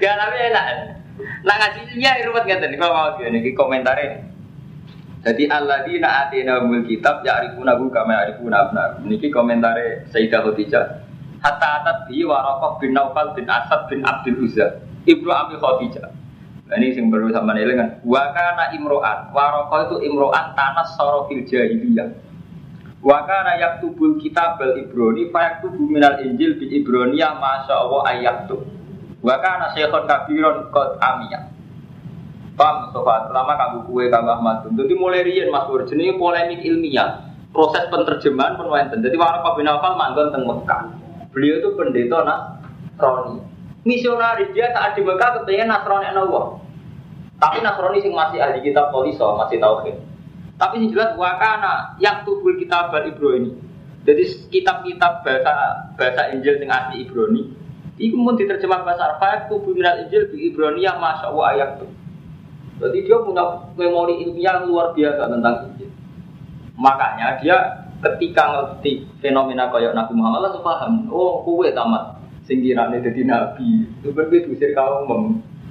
Speaker 1: Gak tapi enak. Nah ngaji ilmiah ruwet nggak tadi kalau mau gini komentarin. Jadi Allah di naatina mul kitab ya arifuna bu kama arifuna abna. Niki komentare Sayyidah Khadijah. Hatta atat bi Waraqah bin Naufal bin Asad bin Abdul Uzza. Ibnu Abi Khadijah. Nah, ini yang perlu sama nilai kan. Wa kana imro'an. Waraqah itu imro'an tanas sorofil jahiliyah. Wa kana yaktubul kitab al ibroni fa yaktubu minal injil bil ibroniyah masya Allah ayaktub. Wa kana syekhon kabiron qad amiyah. Paham Mustafa, terutama kamu kue kamu Ahmad. Jadi mulai rian Mas Bur, jenis polemik ilmiah, proses penerjemahan wonten. Jadi Waraqah bin Nawfal manggon teng Mekah. Beliau itu pendeta Nasrani. Misionaris dia saat di Mekah kepengen Nasrani Allah. Tapi Nasrani sing masih ahli kitab Toliso, masih tauhid. Tapi sing jelas wakana yang tubul kitab Bal Ibrani. Jadi kitab-kitab bahasa bahasa Injil sing asli Ibrani. Iku mun diterjemah bahasa Arab, tubuh minal Injil di Ibrani yang masya Allah ayat tuh. Jadi dia punya memori ilmiah yang luar biasa tentang Injil. Makanya dia ketika ngerti fenomena kayak Nabi Muhammad langsung paham. Oh, kue tamat singkirane jadi nabi. Itu berarti diusir kaum umum.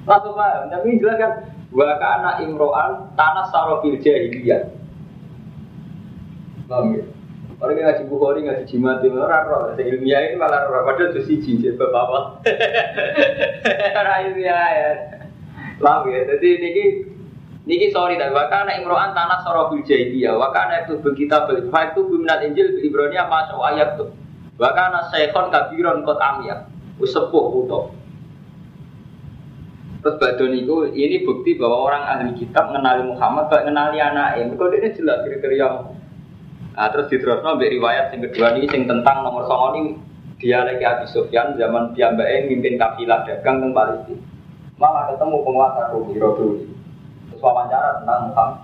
Speaker 1: Langsung paham. Nabi jelas kan wa kana imro'an tanah sarofil jahiliyah. Paham ya? Orang yang ngaji Bukhari, ngaji jimat, itu orang roh. Ilmiah ini malah roh. Padahal itu siji, jadi bapak-bapak. Orang ilmiah ya. Paham ya? Jadi ini Niki sorry tapi wakana imro'an tanah sorofil jahiliyah wakana itu begitu berfak itu biminat injil di Ibrania masuk ayat tuh wakana syekhon kabiron kot amiyah usepuh utuh Terus badon itu ini bukti bahwa orang ahli kitab mengenali Muhammad kayak mengenali anaknya. Mereka ini jelas kriteria. Nah, terus diterusno mbek riwayat yang kedua ini yang tentang nomor songo ini dia lagi Abi Sufyan zaman piyambake mimpin kafilah dagang teng Palestina. Malah ketemu penguasa Romi Romi wawancara tentang Muhammad.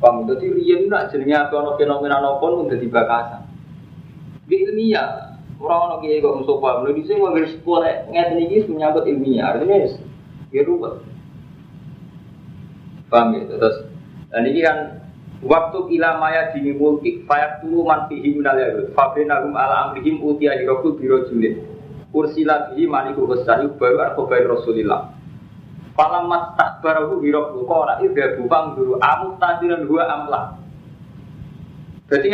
Speaker 1: Paham? Jadi riyen nak jenenge apa fenomena nopo pun dadi bakasan. Di ilmiah, orang ono kiai kok paham. Lha dhisik wong sekolah ngeten iki menyangkut ilmiah. Artinya ya ruwet. Paham ya? Terus dan ini kan waktu ila maya dini mulki fayak tulu man fihi minal yahud fabinahum ala amrihim utia hiroku biro julid ursila bihi maniku husayu baru arkobain rasulillah Falam mas tak barahu hirok luka ora ida bupang dulu amu tadiran dua amlah. Jadi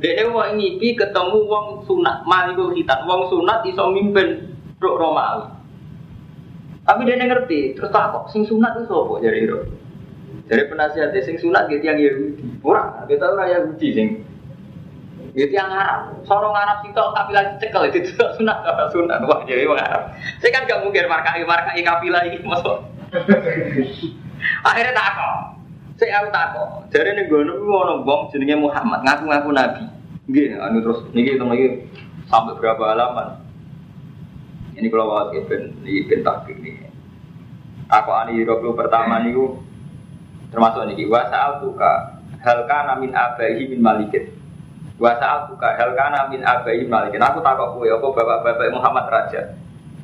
Speaker 1: dia wong ngipi ketemu wong sunat, malikul hitan, wong sunat iso mimpin rok Romawi. Tapi dia ngerti, terus tak kok sing sunat itu sopo jadi rok. Jadi penasihat sing sunat gitu yang Yahudi, orang kita orang Yahudi sing gitu yang Arab, sorong Arab itu kapilah cekel itu sunat apa sunat wah jadi orang Arab. Saya kan gak mungkin markai markai kapilah ini masuk. Akhirnya takok. Saya aku takok. Jadi nih gue nunggu mau nombong jenenge Muhammad ngaku-ngaku nabi. Nggih, anu terus niki temen iki sampai berapa halaman. Ini kalau wawas ben iki ben takdir nih. Aku ani puluh pertama niku termasuk niki wa sa'al tuka hal kana min abaihi min malikin. Wa sa'al tuka hal kana min abaihi min malikin. Aku takok kowe apa bapak-bapak Muhammad Raja.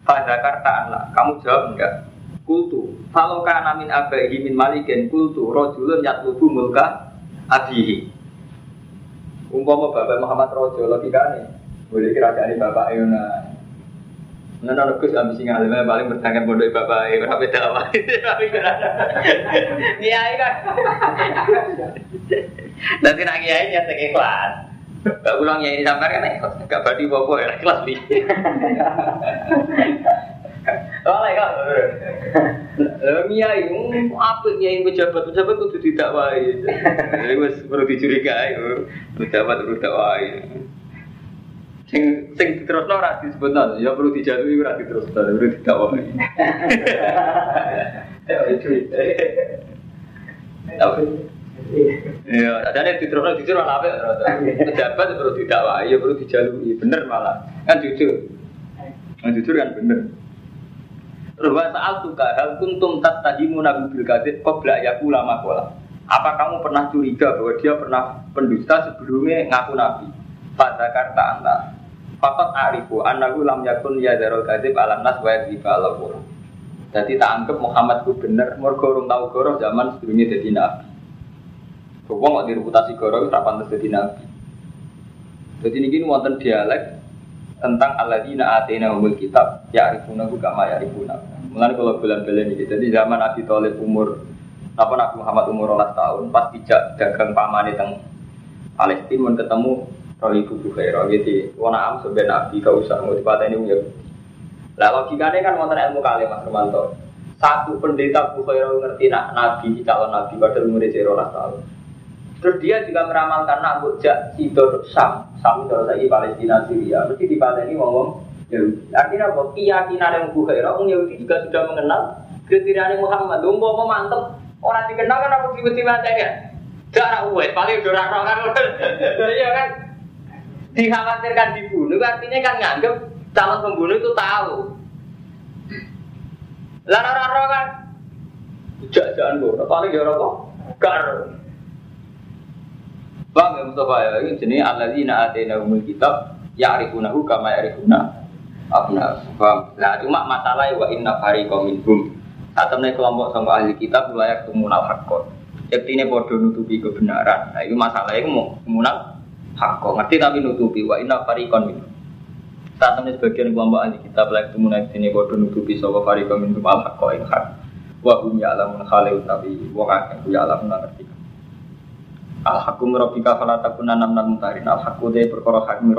Speaker 1: Fa zakarta lah, kamu jawab enggak? Kultu, kalau kana min abaihi min malikin kultu rojulun yatlubu mulka abihi. Umpama bapak Muhammad Rojo logikane, boleh kerajaan bapak Yona. Nah, nah, Gus ambisi ngalim paling bertanggung bodoh bapak berapa beda apa? Kiai kan. Nanti nak kiai nyata ikhlas. Gak ulang ya ini sampai kan ikhlas. Gak badi bobo ya ikhlas nih. Oleh kan. Kiai, apa kiai pejabat pejabat itu tidak wae. Jadi wes perlu dicurigai, pejabat perlu tidak wae. Sing sing diterusno ora disebutno, ya perlu dijatuhi ora diterusno, perlu tidak wae. Ya itu. Iya, adanya diterusno jujur malah apa? Pejabat perlu tidak wae, ya perlu dijalui, bener malah. Kan jujur. Kan jujur kan bener. Terus saat tuka hal kuntum tastahimu nabi bil kadib qabla yakula makola. Apa kamu pernah curiga bahwa dia pernah pendusta sebelumnya ngaku nabi? Pada kata anda. Fakat arifu anahu lam yakun ya darul kadib alam nas wa yadhiba Jadi tak anggap Muhammad ku bener, mergo urung tau goro zaman sebelumnya jadi nabi. Wong kok direputasi goro ora pantes jadi nabi. Jadi ini wonten dialek tentang alladzina atina umul kitab ya arifuna kama ya arifuna. Mulai kalau bulan-bulan ini, jadi zaman Nabi Thalib umur apa Nabi Muhammad umur 12 tahun, pas dijak dagang pamane teng Palestina men ketemu Roli Bubu Khairah gitu. Wana am sebenarnya Nabi kau usah mau dipateni ya. Lah logikanya kan wonten ilmu kali Mas Romanto. Satu pendeta Bubu Khairah ngerti nak Nabi calon Nabi pada umur 12 tahun. Terus dia juga meramalkan nak bujak itu Sam, Sam itu lagi Palestina Syria. Mesti dipateni ngomong Yahudi. Artinya apa? Keyakinan yang Bukhairah, orang Yahudi juga sudah mengenal kriteria Muhammad. Lu mau mantep, orang dikenal kan aku tiba-tiba ya. Gak uwet, paling udah raro kan. Iya kan? Dikhawatirkan dibunuh, artinya kan nganggep calon pembunuh itu tahu. Lah raro kan? Jangan gue, paling ya apa? Gar. Bang ya Mustafa ya, ini jenis alladzina atina umul kitab ya'rifunahu kama ya'rifuna abna. Paham? Nah, cuma masalah wa inna fariqam minhum. Saat temen kelompok sama ahli kitab layak tumunal hakot. Yaktine podo nutupi kebenaran. Nah, itu masalahnya itu mau tumunal. Ngerti tapi nutupi wa inna fariqam minhum. Saat temen sebagian kelompok ahli kitab layak tumunal yaktine podo nutupi sama fariqam minhum al hak. Wa hum ya'lamun khalil tapi wong akeh ya'lamun ngerti. Al hakum rabbika fala takuna namnal mutarin. Al hakum de perkara hakim.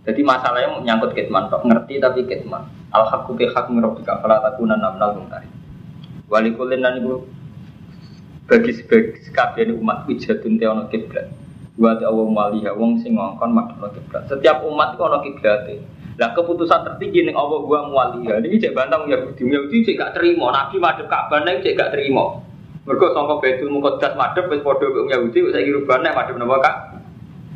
Speaker 1: Jadi masalahnya menyangkut kitman, kok ngerti tapi kitman. Al hakum bi hakum rabbika fala takuna namnal mutarin. Walikulin dan ibu bagi sekabian umat wijatun teono kiblat. Buat Allah maliha wong sing ngongkon makna kiblat. Setiap umat itu ono kiblat. Lah keputusan tertinggi ning Allah wa muwaliha. Ini cek bantang ya Yahudi. Yahudi cek gak terima. Nabi madhep Ka'bah ning cek gak terima. Mergo sangka Baitul Muqaddas madhep wis padha kok Yahudi kok saiki rubane madhep napa Kak?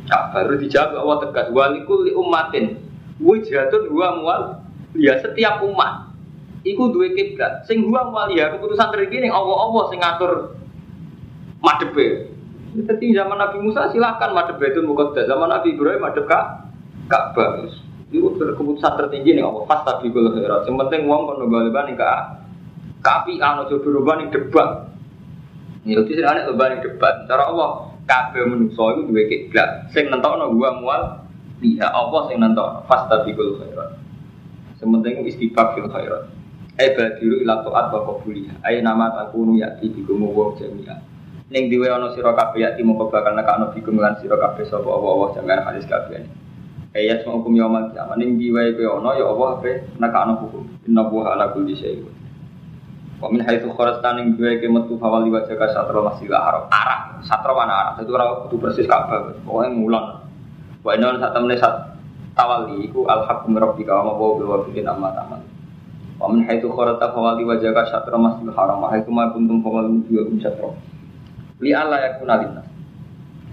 Speaker 1: Kak baru dijawab Allah tegas walikul li ummatin wijhatun huwa mual ya setiap umat iku duwe kiblat sing huwa mual ya keputusan ning Allah-Allah sing ngatur madhepe. Jadi zaman Nabi Musa silahkan madhep Baitul Muqaddas, zaman Nabi Ibrahim madhep Kak Ka'bah. Itu keputusan tertinggi nih Allah. Pas tapi kalau khairat. Yang penting uang nggak lebar nih kak. Kapi ano jodoh nih debat. Ya itu sih aneh lebar debat. Cara Allah kabeh menungso itu dua kiblat. Sing nentokno gua mual lihat Allah sing tapi kalau khairat. Yang penting istighfar fil khairat. Eh badiru ila taat wa qabuliha. Ayo nama takunu yati bikumu wa jami'a. Ning diwe ana sira kabeh yati mongko bakal nekakno bikum lan sira kabeh sapa Allah jangan hadis kabeh. Ayat semua hukum yaumul kiamat ning diwae kowe ana ya Allah ape nekakno hukum. Inna wa ala kulli. Wa min haitsu kharajta ning diwae ke metu fawali wa jaga satra masjid haram. Satra mana Arab. Itu ora kudu persis Ka'bah. Pokoke ngulon. Wa inna sak temene sat tawali iku al haqqu min rabbika wa ma wa bikin amma tamal. Wa min haitsu kharata fawali wajhaka syatra masjidil haram wa haitsu ma fawali wujuhakum syatra. Li alla yakuna linnas.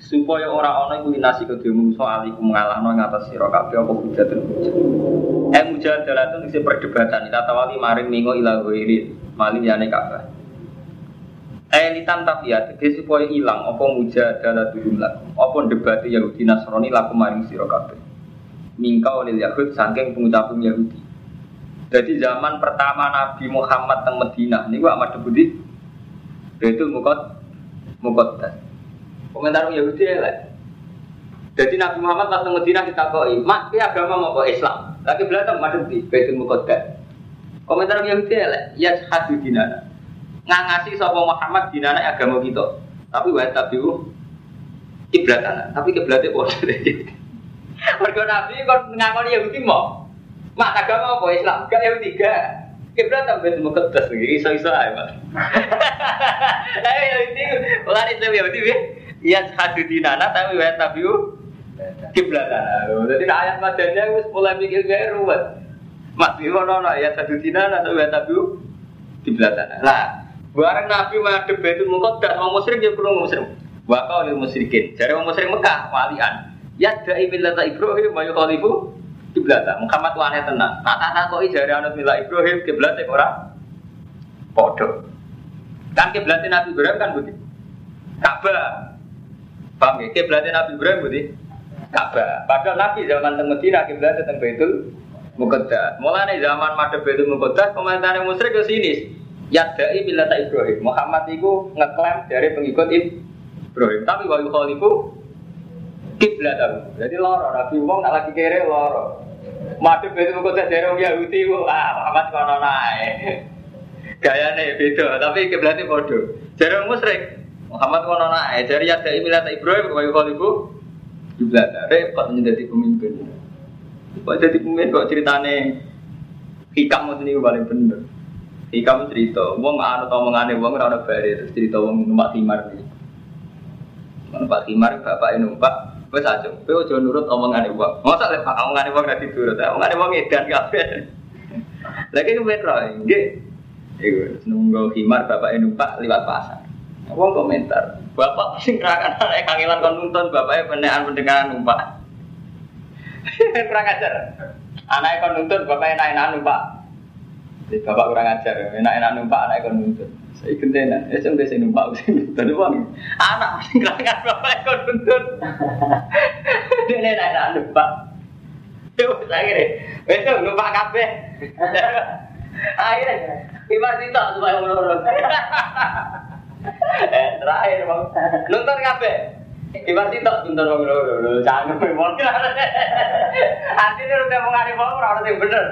Speaker 1: Supaya ora ana iku linasi kedhe manusa alikum ngalahno ngatas sira kabeh apa hujatun hujat. Eh mujadalatun isi perdebatan ila tawali maring mingo ila ghairi mali yane kabeh. Eh litan tafiya tegese supaya ilang apa mujadalatun lakum. Apa debat Yahudi Nasrani lakum maring sira kabeh. Mingkau lil Yahud saking pengucapan Yahudi. Jadi zaman pertama Nabi Muhammad teng Medina niku Ahmad Debudi Betul mukot mukot Komentar Yahudi ya lah. Jadi Nabi Muhammad pas teng Medina ditakoi, "Mak, ki agama kok Islam?" Lagi belakang madhep di Baitul Muqaddas. Komentar Yahudi ya lah, "Ya hadu dinana." Ngangasi sapa Muhammad dinana agama kita. Tapi wa tabiu kiblatan. Tapi kiblatnya padha. Mergo Nabi kon ngakoni Yahudi mau. Mak agama apa Islam? Gak Yahudi gak. Kiblat sampai Baitul Muqaddas iki iso-iso ae, Pak. Ayo Yahudi, ora Islam Yahudi ya. Ya hadu dinana tapi wa tabiu kiblatan. Jadi ayat madanya wis mulai mikir gaya ruwet. Mas Biwono ya satu dinana tapi wa tabiu kiblatan. Lah, bareng Nabi madhep Baitul Muqaddas wong musyrik ya kurang musyrik. Wa qaulil musyrikin. Jare wong musyrik Mekah walian. Ya da'i millata Ibrahim wa yukhalifu kiblatan. Muhammad wane tenan. Tak tak takoki jare anut milah Ibrahim kiblate ora padha. Kan kiblate Nabi Ibrahim kan budi. Ka'bah. Paham ya? Kiblatnya Nabi Ibrahim budi. Ka'bah. Padahal Nabi zaman teng Medina kiblatnya teng Baitul Muqaddas. Mulane zaman madhep Baitul Muqaddas komentare musyrik ke sini. Yadai millata Ibrahim. Muhammad itu ngeklaim dari pengikut Ibrahim. Tapi wa yukhalifu kiblat Jadi loro Nabi wong nak lagi kere loro. Madhep Baitul Muqaddas dari Yahudi wah Muhammad kono nae. Gayane beda, tapi kiblatnya bodoh. Jadi musyrik Muhammad kono nae, dari yadai millata Ibrahim wa yukhalifu kiblat. Repot menjadi pemimpin. Kok jadi pemimpin kok ceritane hikam itu paling bener. Hikam cerita, wong anu omongane wong ora ono bare terus cerita wong numpak timar iki. Numpak timar bapak numpak wis aja. Kowe aja nurut omongane wong. Mosok lek omongane wong ora diturut, omongane wong edan kabeh. Lagi ku metro, nggih. Iku nunggu himar bapak numpak liwat pasar. Wong komentar, bapak sing kerakan anak kangelan kon nuntun bapaknya penekan pendengaran numpak. kurang ajar. Anaknya kon nuntut, bapak enak-enak numpak. Jadi bapak kurang ajar, enak-enak numpak, anaknya kon nuntut. Saya gentenan, ya saya udah numpak, saya nuntut uang. Anak masih kerangan bapak kon nuntut. Dia enak-enak numpak. Ya wis akhirnya, besok numpak kabeh. Akhirnya, Ibar sitok supaya menurun. Eh, terakhir bang, nonton kabeh. Ibar sitok nonton bang loro, canggung memang. Artinya udah mengalih bang, orang yang bener.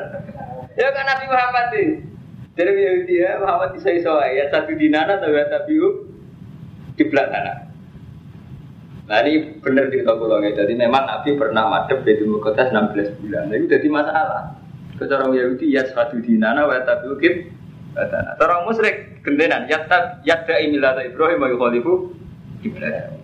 Speaker 1: Ya kan Nabi Muhammad sih. Jadi Yahudi ya Muhammad bisa iso ya satu dinana ya tapi kiblat anak. Nah ini benar cerita pulang ya. Jadi memang Nabi pernah madep di Mukotas 16 bulan. Nah itu jadi masalah. Kecara Yahudi ya satu dinana wa tapi Orang musyrik gendenan ya tak ya da imilata Ibrahim wa yukhalifu kiblat.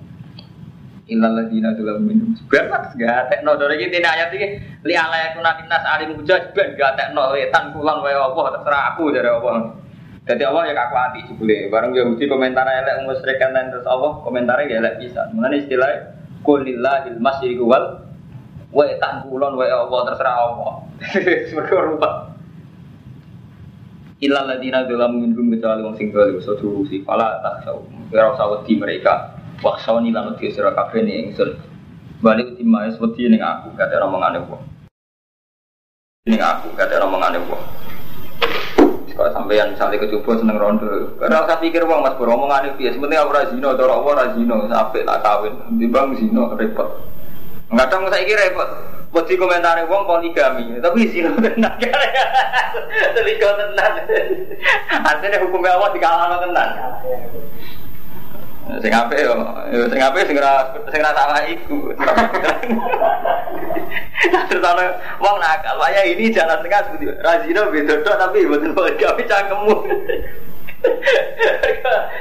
Speaker 1: Innal ladina dalam minum sebenarnya gak tekno dari ini ayat ini li ala yakuna nas alim hujaj ben gak tekno wetan kulan wae Allah terserah aku dari Allah. Jadi Allah ya aku hati jebule. Bareng Yahudi komentar elek musyrik kan terus Allah komentarnya ya bisa. Mengenai istilah kulillahil masyriqu wal wetan kulon wae Allah terserah Allah. Mergo rupa. Illa ladina dalam minum kecuali wong sing dolim so si pala tak tahu. Ora usah wedi mereka. Waksoni lan wedi sira kabeh ning. Balik uti maes wedi ning aku kate omongane wong. Ning aku kate omongane wong. Kalau sampeyan misalnya kecoba seneng rondo, karena saya pikir wong mas beromongan itu ya, sebenarnya aku razino, cara aku razino, sampai tak kawin, timbang zino repot. Kadang saya kira repot, buat komentar wong poligami, tapi zino tenan, selingkuh tenan. Artinya hukumnya Allah dikalah tenan. Sing apik yo, sing apik sing ora sing ora salah iku. Terus ana wong nakal, waya ini jalan tengah seperti Razino bedodo tapi mboten gawe cangkemmu.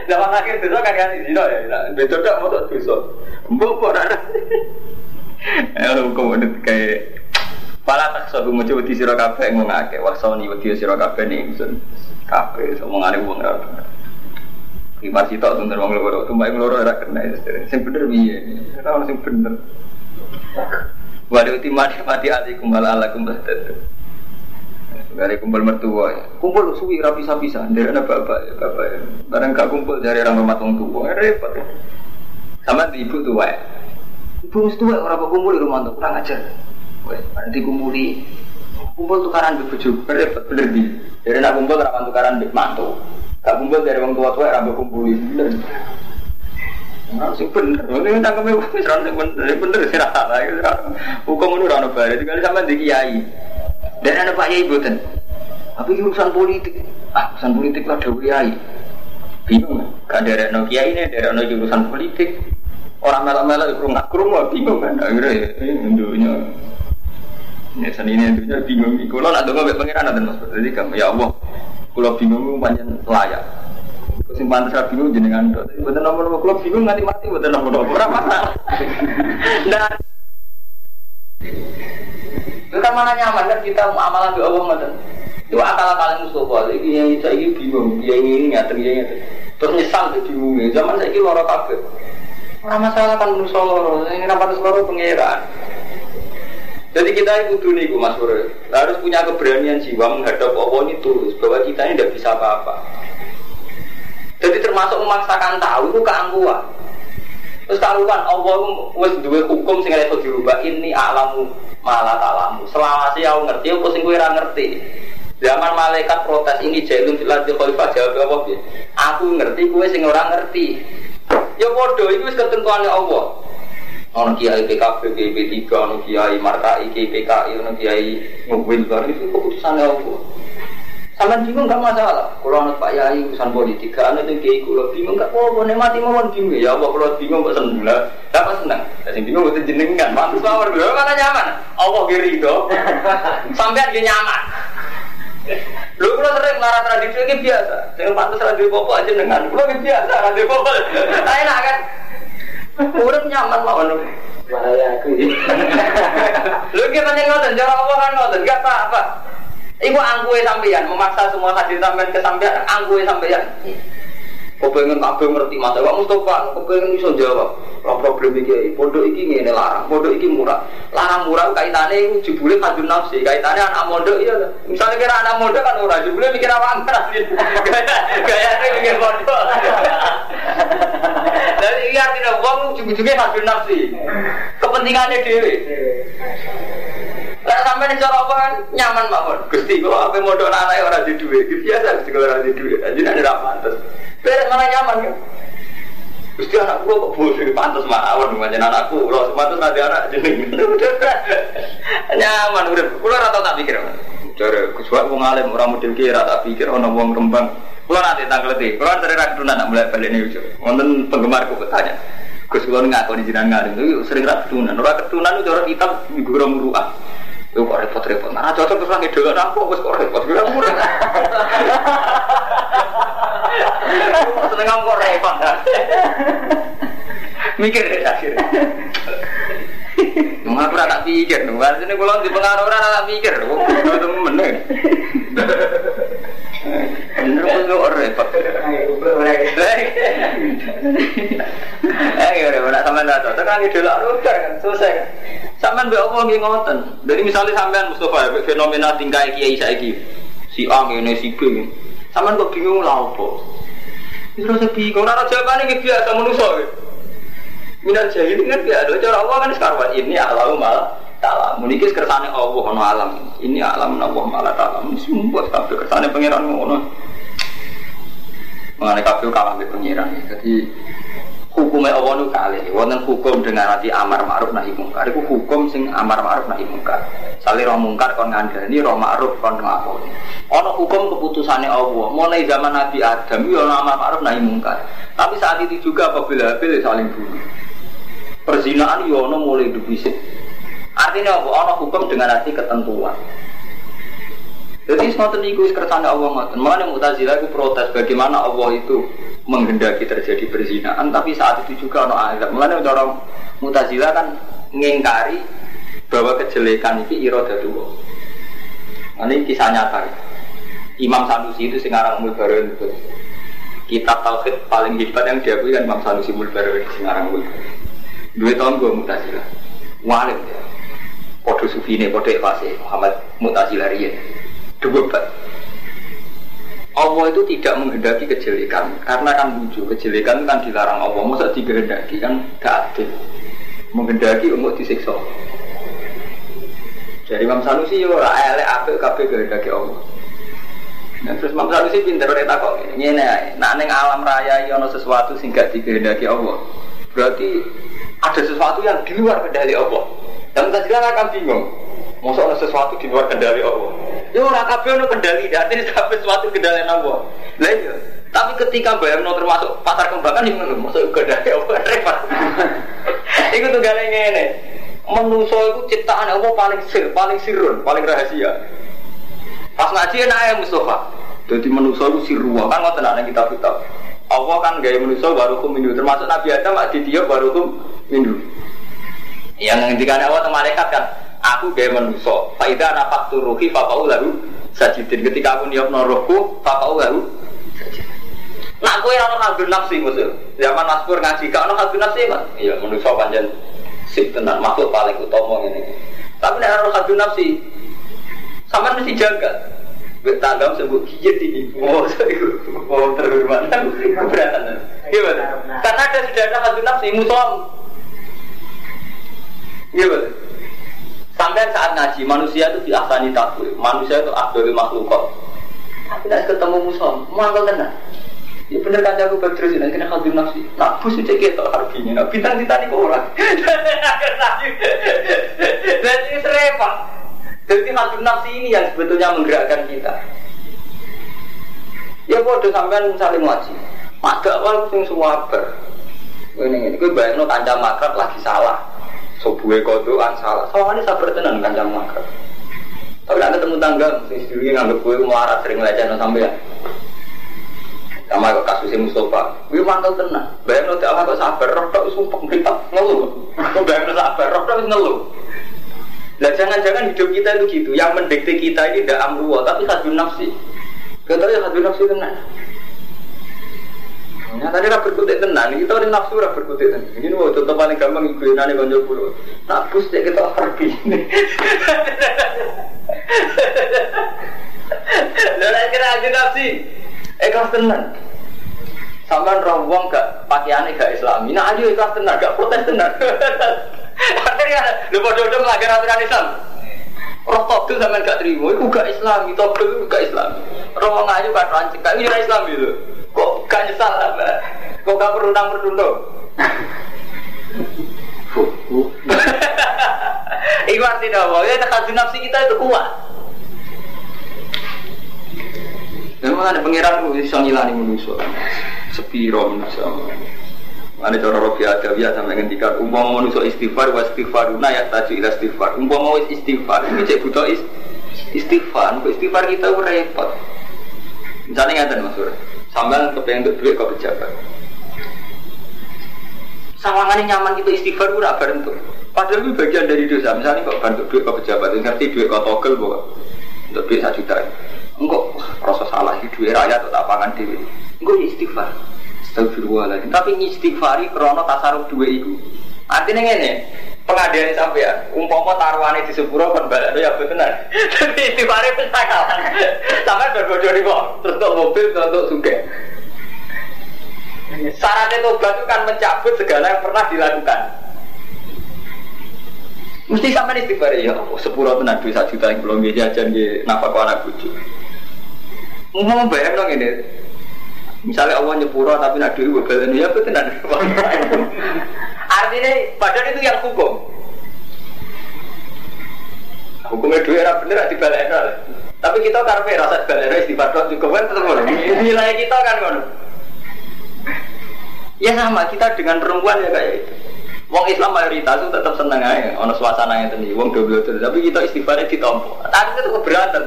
Speaker 1: Zaman akhir dosa kan kan zino ya, bedodo motor dosa. Mbok ora. Hukum ini kayak Pala tak sobu mucu wedi sira kabeh ngomong akeh wasoni wedi sira kabeh ning ingsun. Kabeh omongane wong ora bener. Masih tak tuh wong loro, tuh mbak loro ora kena sing bener piye? Ora ono sing bener. Waduh timati mati alikum ala alakum bahtad. Dari kumpul mertua ya. Kumpul suwi rapi bisa Dari anak bapak ya bapak ya. Barang gak kumpul dari orang rumah tua repot. Ya. Sama ibu tua ya. Ibu tua orang kumpul di rumah tua kurang ajar. Wes, dikumpuli kumpul tukaran di bojo repot bener di. Dari nak kumpul rapan tukaran di mantu. Gak kumpul dari orang tua tua rambut kumpuli. Nah, sing bener, ini tangkeme wis ra bener, bener sih rasa lah. Hukum itu ora ono bare, tinggal sama di kiai. Dan ada Pak Yai boten. Tapi urusan politik, ah urusan politik lah dewi Yai. Bingung, gak no kiai ini, ada no urusan politik. Orang melak-melak itu nggak kurung, bingung kan? Akhirnya ya, ini seni ini dunia bingung. Kalau nak dengar pengiran ada mas, jadi kamu ya Allah, kalau bingung panjang layak. Sing pantes bingung jenengan tok. Mboten nomor kalau bingung nganti mati mboten nomor ora masalah. Nah. Itu mana nyaman kan kita mau amalan di Allah ngoten. Itu akal-akal Mustafa, iki yang ini bingung, yang ini ngaten yang ngaten. Terus nyesal tuh bingung. Zaman saya loro kabeh. Ora masalah kan loro, ini rapat loro pangeran. Jadi kita itu dulu nih, Mas Bro. Harus punya keberanian jiwa menghadap Allah ini tulus bahwa kita ini tidak bisa apa-apa. Jadi termasuk memaksakan tahu itu keangkuhan. Terus karuan Allah wis duwe hukum sing iso dirubah ini alamu malah talamu. Selama sih aku ngerti apa sing kowe ngerti. Zaman malaikat protes ini jailun fil ardi khalifah jawab apa? Aku ngerti kowe sing ora ngerti. Ya iku wis ketentuane Allah. Ono kiai PKB, PB3, ono kiai Markai, PKI, ono kiai Mubin, itu keputusannya Allah. Sampai bingung gak masalah. Kalau anak Pak Yai urusan politik, gak anak itu kiai kalau bingung gak apa-apa. Nih mati mawon bingung ya Allah kalau bingung kok seneng lah. Dapat seneng. Tapi bingung itu jenengan. Mantus mawon dulu mana nyaman. Allah kiri itu. Sampai dia nyaman. Lu kalau sering marah tradisi ini biasa. Dengan pantas radio popo aja dengan. Lu ini biasa radio popo. Enak kan? Udah nyaman mawon.
Speaker 2: Mana ya aku
Speaker 1: Lu kira ngoten, cara Allah kan ngoten, gak apa-apa. Iku angkuhe sampeyan memaksa semua hadir sampean ke sampean angkuhe sampeyan. Kau pengen kabeh ngerti masa Pak Mustafa, kau pengen iso jawab. Lah problem iki pondok iki ngene larang, pondok iki murah. Larang murah kaitane jebule kadun nafsi, kaitane anak mondok iya. Misalnya kira anak mondok kan ora jebule mikir apa amar. Gayane mikir pondok. Jadi iya artinya wong ujung-ujungnya kadun nafsi. Kepentingannya dhewe. Lah sampai nih cara apa kan nyaman mawon. Gusti kok apa modal anak orang di duit. Biasa Gusti kalau orang di. Jadi nanti tidak pantas. Beres mana nyaman kan? Gusti anak gua kok bos pantas mawon macam anakku. Kalau sepantas nanti anak jadi nyaman udah. Kulo rata tak pikir. Cara kesuat wong alim orang model kira tak pikir orang wong rembang. Kulo nanti tanggal letih. Kulo dari rakyat nak mulai balik nih. Wonten penggemarku bertanya. Gus kulo ngaku di jinan ngalim sering rak ketunan. Ora itu orang kita minggu Itu kok repot-repot. Nah, cocok terus lagi dulu aku, bos kok repot. Gue murah. Seneng kok repot. Mikir deh akhirnya. Nggak pernah tak pikir, nggak sini kalau di pengaruh orang tak pikir, kok itu Bener kok repot. Eh, ya udah, sama nggak cocok kan dulu udah kan kan. Sampean mbek apa nggih ngoten. Jadi misalnya sampean Mustafa fenomena tingkah kiai saiki. Si A ngene si B. Sampean kok bingung apa? Wis rasa bingung, ora jawabane iki biasa manusa. Minat jahil kan biasa, cara Allah kan sekarang ini malah taala. Muniki kersane Allah ono alam. Ini alam Allah malah taala. Semua kabeh kersane pangeran ngono. Mengenai kabeh kalah mbek pangeran. Jadi hukumnya Allah itu kali wonten hukum dengan hati amar ma'ruf nahi mungkar itu hukum sing amar ma'ruf nahi mungkar sali roh mungkar kon ngandani roh ma'ruf kon ana hukum keputusannya Allah mulai zaman Nabi Adam ya ana amar ma'ruf nahi mungkar tapi saat itu juga apabila pilih saling bunuh perzinaan ya ana mulai dibisik artinya apa ana hukum dengan hati ketentuan jadi semua niku kersane Allah ngoten. Mulane Mu'tazilah itu protes bagaimana Allah itu menghendaki terjadi perzinaan tapi saat itu juga ono azab. Mulane orang Mu'tazilah kan ngingkari bahwa kejelekan itu irodatullah. Nah, ini kisah nyata. Imam Sanusi itu Singarang Mulbarin itu. Kitab Tauhid paling hebat yang diakui kan Imam Sanusi Mulbarin Singarang Mulbarin. Dua tahun gue mutasila. Walim ya. Podo Sufine, Podo Ikhlasnya, Muhammad Mutasila Riyan. Dua Allah itu tidak menghendaki kejelekan. Karena kan lucu kejelekan kan dilarang Allah. Masa dikehendaki kan gak adil. Menghendaki untuk disiksa. Jadi Imam Sanusi yo ora elek apik kabeh kehendaki Allah. Nah, terus Imam Sanusi pinter ora takok ngene ae. Nak ning alam raya iki ana sesuatu sing gak dikehendaki Allah berarti ada sesuatu yang di luar kendali Allah dan kita akan bingung Masa ada sesuatu di luar kendali Allah. Ya orang kabeh ono kendali, artinya kabeh sesuatu kendali Allah. Lah iya. Tapi ketika bayangno termasuk pasar kembangan yang ngono, masuk kendali Allah repot. Iku tuh gale ngene. Manusa itu ciptaan Allah paling sir, paling sirun, paling rahasia. Pas ngaji enak ya Mustafa. Jadi manusia itu sirwa kan ngoten ana kitab kitab. Allah kan gaya manusia baru kum minum termasuk Nabi Adam baru kum minum. Yang ngendikan Allah malaikat kan, aku gaya manusia. Faidah napak turuhi fakau lalu sajidin. Ketika aku niat norohku fakau lalu Nah, aku yang orang hadun nafsi musuh. Zaman Maspur ngaji, kau orang hadun nafsi kan? Iya, manusia panjang sih tenang makhluk paling utama ini. Tapi nek orang nafsi, sama mesti jaga. Bertanggap sebut gigit ini. Oh, oh terhormat. Keberatan. Gimana? Karena ada sudah ada nafsi musuh. Gimana? Sampai saat ngaji, manusia itu diasani takbir. Manusia itu akhdul makhluk. Tapi tidak ketemu musuh, mangkal tenang. Ya bener kan aku berterus ini kena khadir nafsi. Nak bus itu kita harganya. Nak bintang kita nih orang. Jadi serempah. Jadi khadir nafsi ini yang sebetulnya menggerakkan kita. Ya bodoh sampean misalnya ngaji. Maka awal sing semua ber. Ini ini gue bayangin kancam makrab lagi salah. Sobuhe kodoan salah. Soalnya sabar tenan kancam makrab. Tapi nak ketemu tangga, sing sedulurnya nganggep gue melarat sering leceh sampai ya sama kok kasusnya Mustafa. Gue mantel tenang bayang lo tidak kok sabar roh tak sumpah mereka ngeluh bayang sabar roh tak ngeluh lah jangan-jangan hidup kita itu gitu. Yang mendikte kita ini tidak amruwa tapi hadun nafsi. Kita ya hadun nafsi tenang Ya, tadi ra berkutik tenan, kita ini nafsu ra berkutik tenan. Ini mau contoh paling gampang ibu nani konco pulau. Nak bus dek kita pergi. Lalu kira aja nafsi, ikhlas tenan. Sampai roh wong gak pakaiannya gak islami. Nah ayo ikhlas tenan, gak protes tenan. Akhirnya lu bodoh-bodoh melanggar aturan Islam. Roh togel sampean gak terima, itu gak islami, togel itu gak islami. Roh wong ayu gak rancik, gak ini Islam gitu. Kok gak nyesal lah, kok gak perundang perundang. Iku artinya apa? Ya tekan nafsi kita itu kuat. Memang ada pangeran itu bisa ngilani manusia. Sepiro manusia. Ada cara rofi ada biasa sampai ngendikan umpama manusia istighfar wa istighfaruna ya taju ila istighfar. Umpama wis istighfar ini cek butuh istighfar. Istighfar kita repot. Misalnya ngatain mas Sur, sambil kepengen untuk duit kau pejabat. Sawangannya nyaman kita istighfar udah bareng tuh. Padahal itu bagian dari dosa. Misalnya kok bantu duit kau pejabat, ngerti duit kau togel bahwa untuk duit satu juta. Enggak rasa salah di duit rakyat atau pangan dewi. Enggak istighfar. Astagfirullahaladzim. Tapi istighfari krono tasaruf dua itu. Artinya ini pengadilan sampai ya, umpama taruhannya di sepuro kan balik ya benar. Tapi istighfari pesakalan. Sampai berbodoh di kok. Untuk mobil, untuk suge. Syaratnya tobat itu kan mencabut segala yang pernah dilakukan. Mesti sampai istighfar ya, sepuro tenan duit satu juta yang belum jajan di nafkah anak bujuk. Mau bayar dong ini. Misalnya Allah nyepuro tapi nak duit bebel ya betul tenan. Artinya padahal itu yang hukum. Hukumnya duit era bener di balik Tapi kita karpe rasa balik istighfar juga kan tetap Nilai kita kan kan. Ya sama kita dengan perempuan ya kayak itu. Wong Islam mayoritas itu tetap seneng aja, ono suasana yang tadi. Wong double double, tapi kita istighfarnya ditompo. Tapi itu keberatan.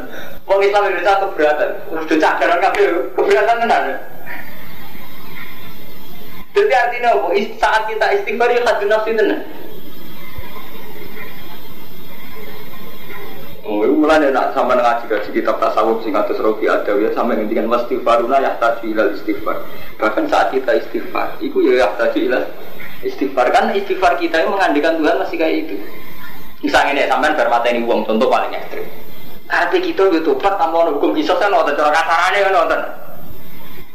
Speaker 1: Wong Islam Indonesia keberatan. Udah cakaran kabeh keberatan tenan. Jadi artinya apa? Saat kita istighfar ya hadun nafsi tenan. Oh, itu mulai nak sama ngaji ngaji kitab tasawuf sing atus rofi ada ya sama ngendikan wastighfaruna yahtaju ilal istighfar. Bahkan saat kita istighfar, itu ya yahtaju ilal istighfar kan istighfar kita yang mengandikan Tuhan masih kayak itu. Misalnya nih sampean bar ini uang contoh paling ekstrim. Karena kita yo tobat tanpa hukum kisos kan nonton cara kasarane kan nonton.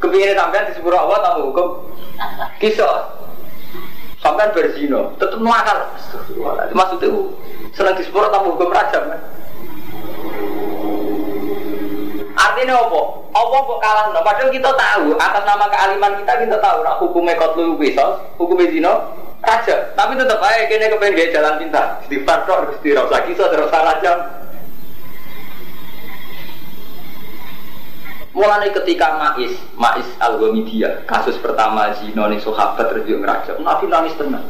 Speaker 1: Kepingin sampean di sepuro Allah tanpa hukum kisos. Sampean berzino, tetep nakal. Maksudnya senang di sepuro tanpa hukum rajam kan. Artinya apa? Apa kok kalah? No? Padahal kita tahu atas nama kealiman kita kita tahu nak hukumnya kotlu kisos, hukumnya zino raja. Tapi tetap aja kini kepengen jalan pintar. Di harus di rasa kisah terus raja. Mulai ketika Mais, Mais al kasus pertama zino nih sahabat terus dia ngeraja. Nabi nangis tenang.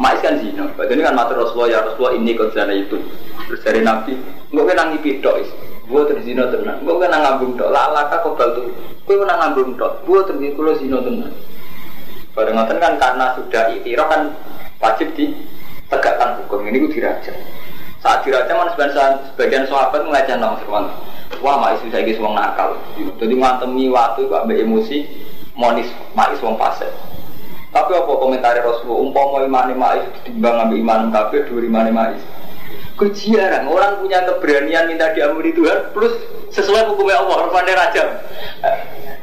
Speaker 1: Mais kan zino. Jadi kan matur Rasulullah ya Rasulullah ini kau itu. Terus dari Nabi, nggak kena ngipidok Gua terzino tenan. Gua kena ngambung tok. Lalaka kok bal tuh. Gua kena ngambung tok. Gua terzino kulo zino tenan. Bareng kan karena sudah itiraf kan wajib di tegakkan hukum ini gue dirajam. Saat dirajam kan sebagian sebagian sahabat ngajak nang. Wah, mak isu saya wong nakal. Jadi ngantemi waktu kok ambek emosi monis mak wong fase. Tapi apa komentar Rasulullah? Umpama iman mak ditimbang ambek iman kabeh dua iman mak Kejiaran orang punya keberanian minta diampuni Tuhan plus sesuai hukumnya Allah Rahman Raja.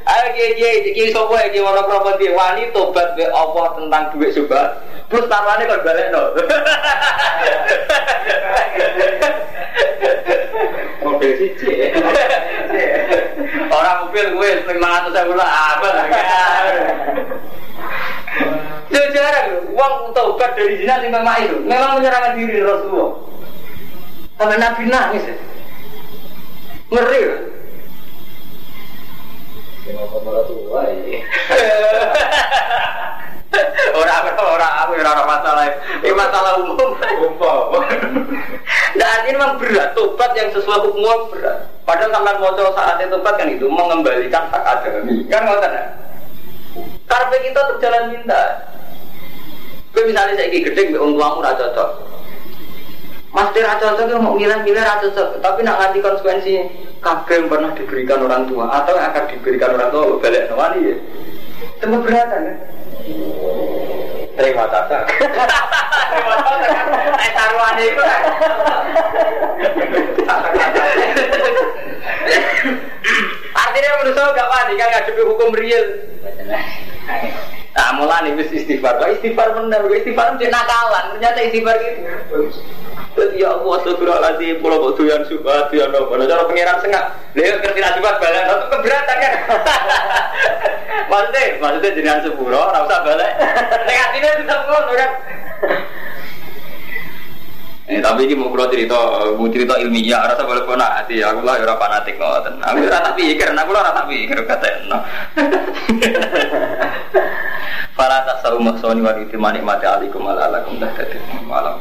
Speaker 1: Ayo kiai kiai kiai sopo ya kiai mana properti wani tobat be Allah tentang duit coba plus taruhannya kan balik no.
Speaker 2: Mobil siji.
Speaker 1: Orang mobil gue lima ratus ribu lah apa lagi. Jarang, uang tobat dari zina memang itu memang menyerahkan diri Rasulullah. Sampai Nabi nangis ya. Ngeri ya. Orang apa orang aku orang masalah ini masalah umum. Umum. Nah ini memang berat tobat yang sesuai hukum berat. Padahal sampai mau saat itu tobat kan itu mengembalikan hak adami kan nggak kan? Karena kita terjalan minta. Tapi misalnya saya gede, orang tuamu raja cocok. Mas Tira cocok mau milih-milih cocok, tapi nak nganti konsekuensi kabel yang pernah diberikan orang tua atau yang akan diberikan orang tua balik nawani ya. Itu berat kan?
Speaker 2: Terima kasih.
Speaker 1: Terima. Eh taruhan itu kan. Artinya menurut saya gak wani kan ngadepi hukum real. Nah, mulai nih istighfar. Istighfar benar, istighfar itu nakalan. Ternyata istighfar gitu. Ya Allah astagfirullahaladzim Pulau kok doyan subhat ya no Kalau cara pengiran sengak Dia ngerti subhat balik Itu keberatan kan Maksudnya Maksudnya jenengan sepuro Rasa usah balik Negatifnya tetap ngono kan Eh, tapi ini mau kalau cerita, mau cerita ilmiah, rasa boleh pun hati. Aku lah orang fanatik ngoten. Aku rasa pikir, aku lah rasa pikir kata no. Fala tasawu maksoni wa mati alikum ala alakum dah malam.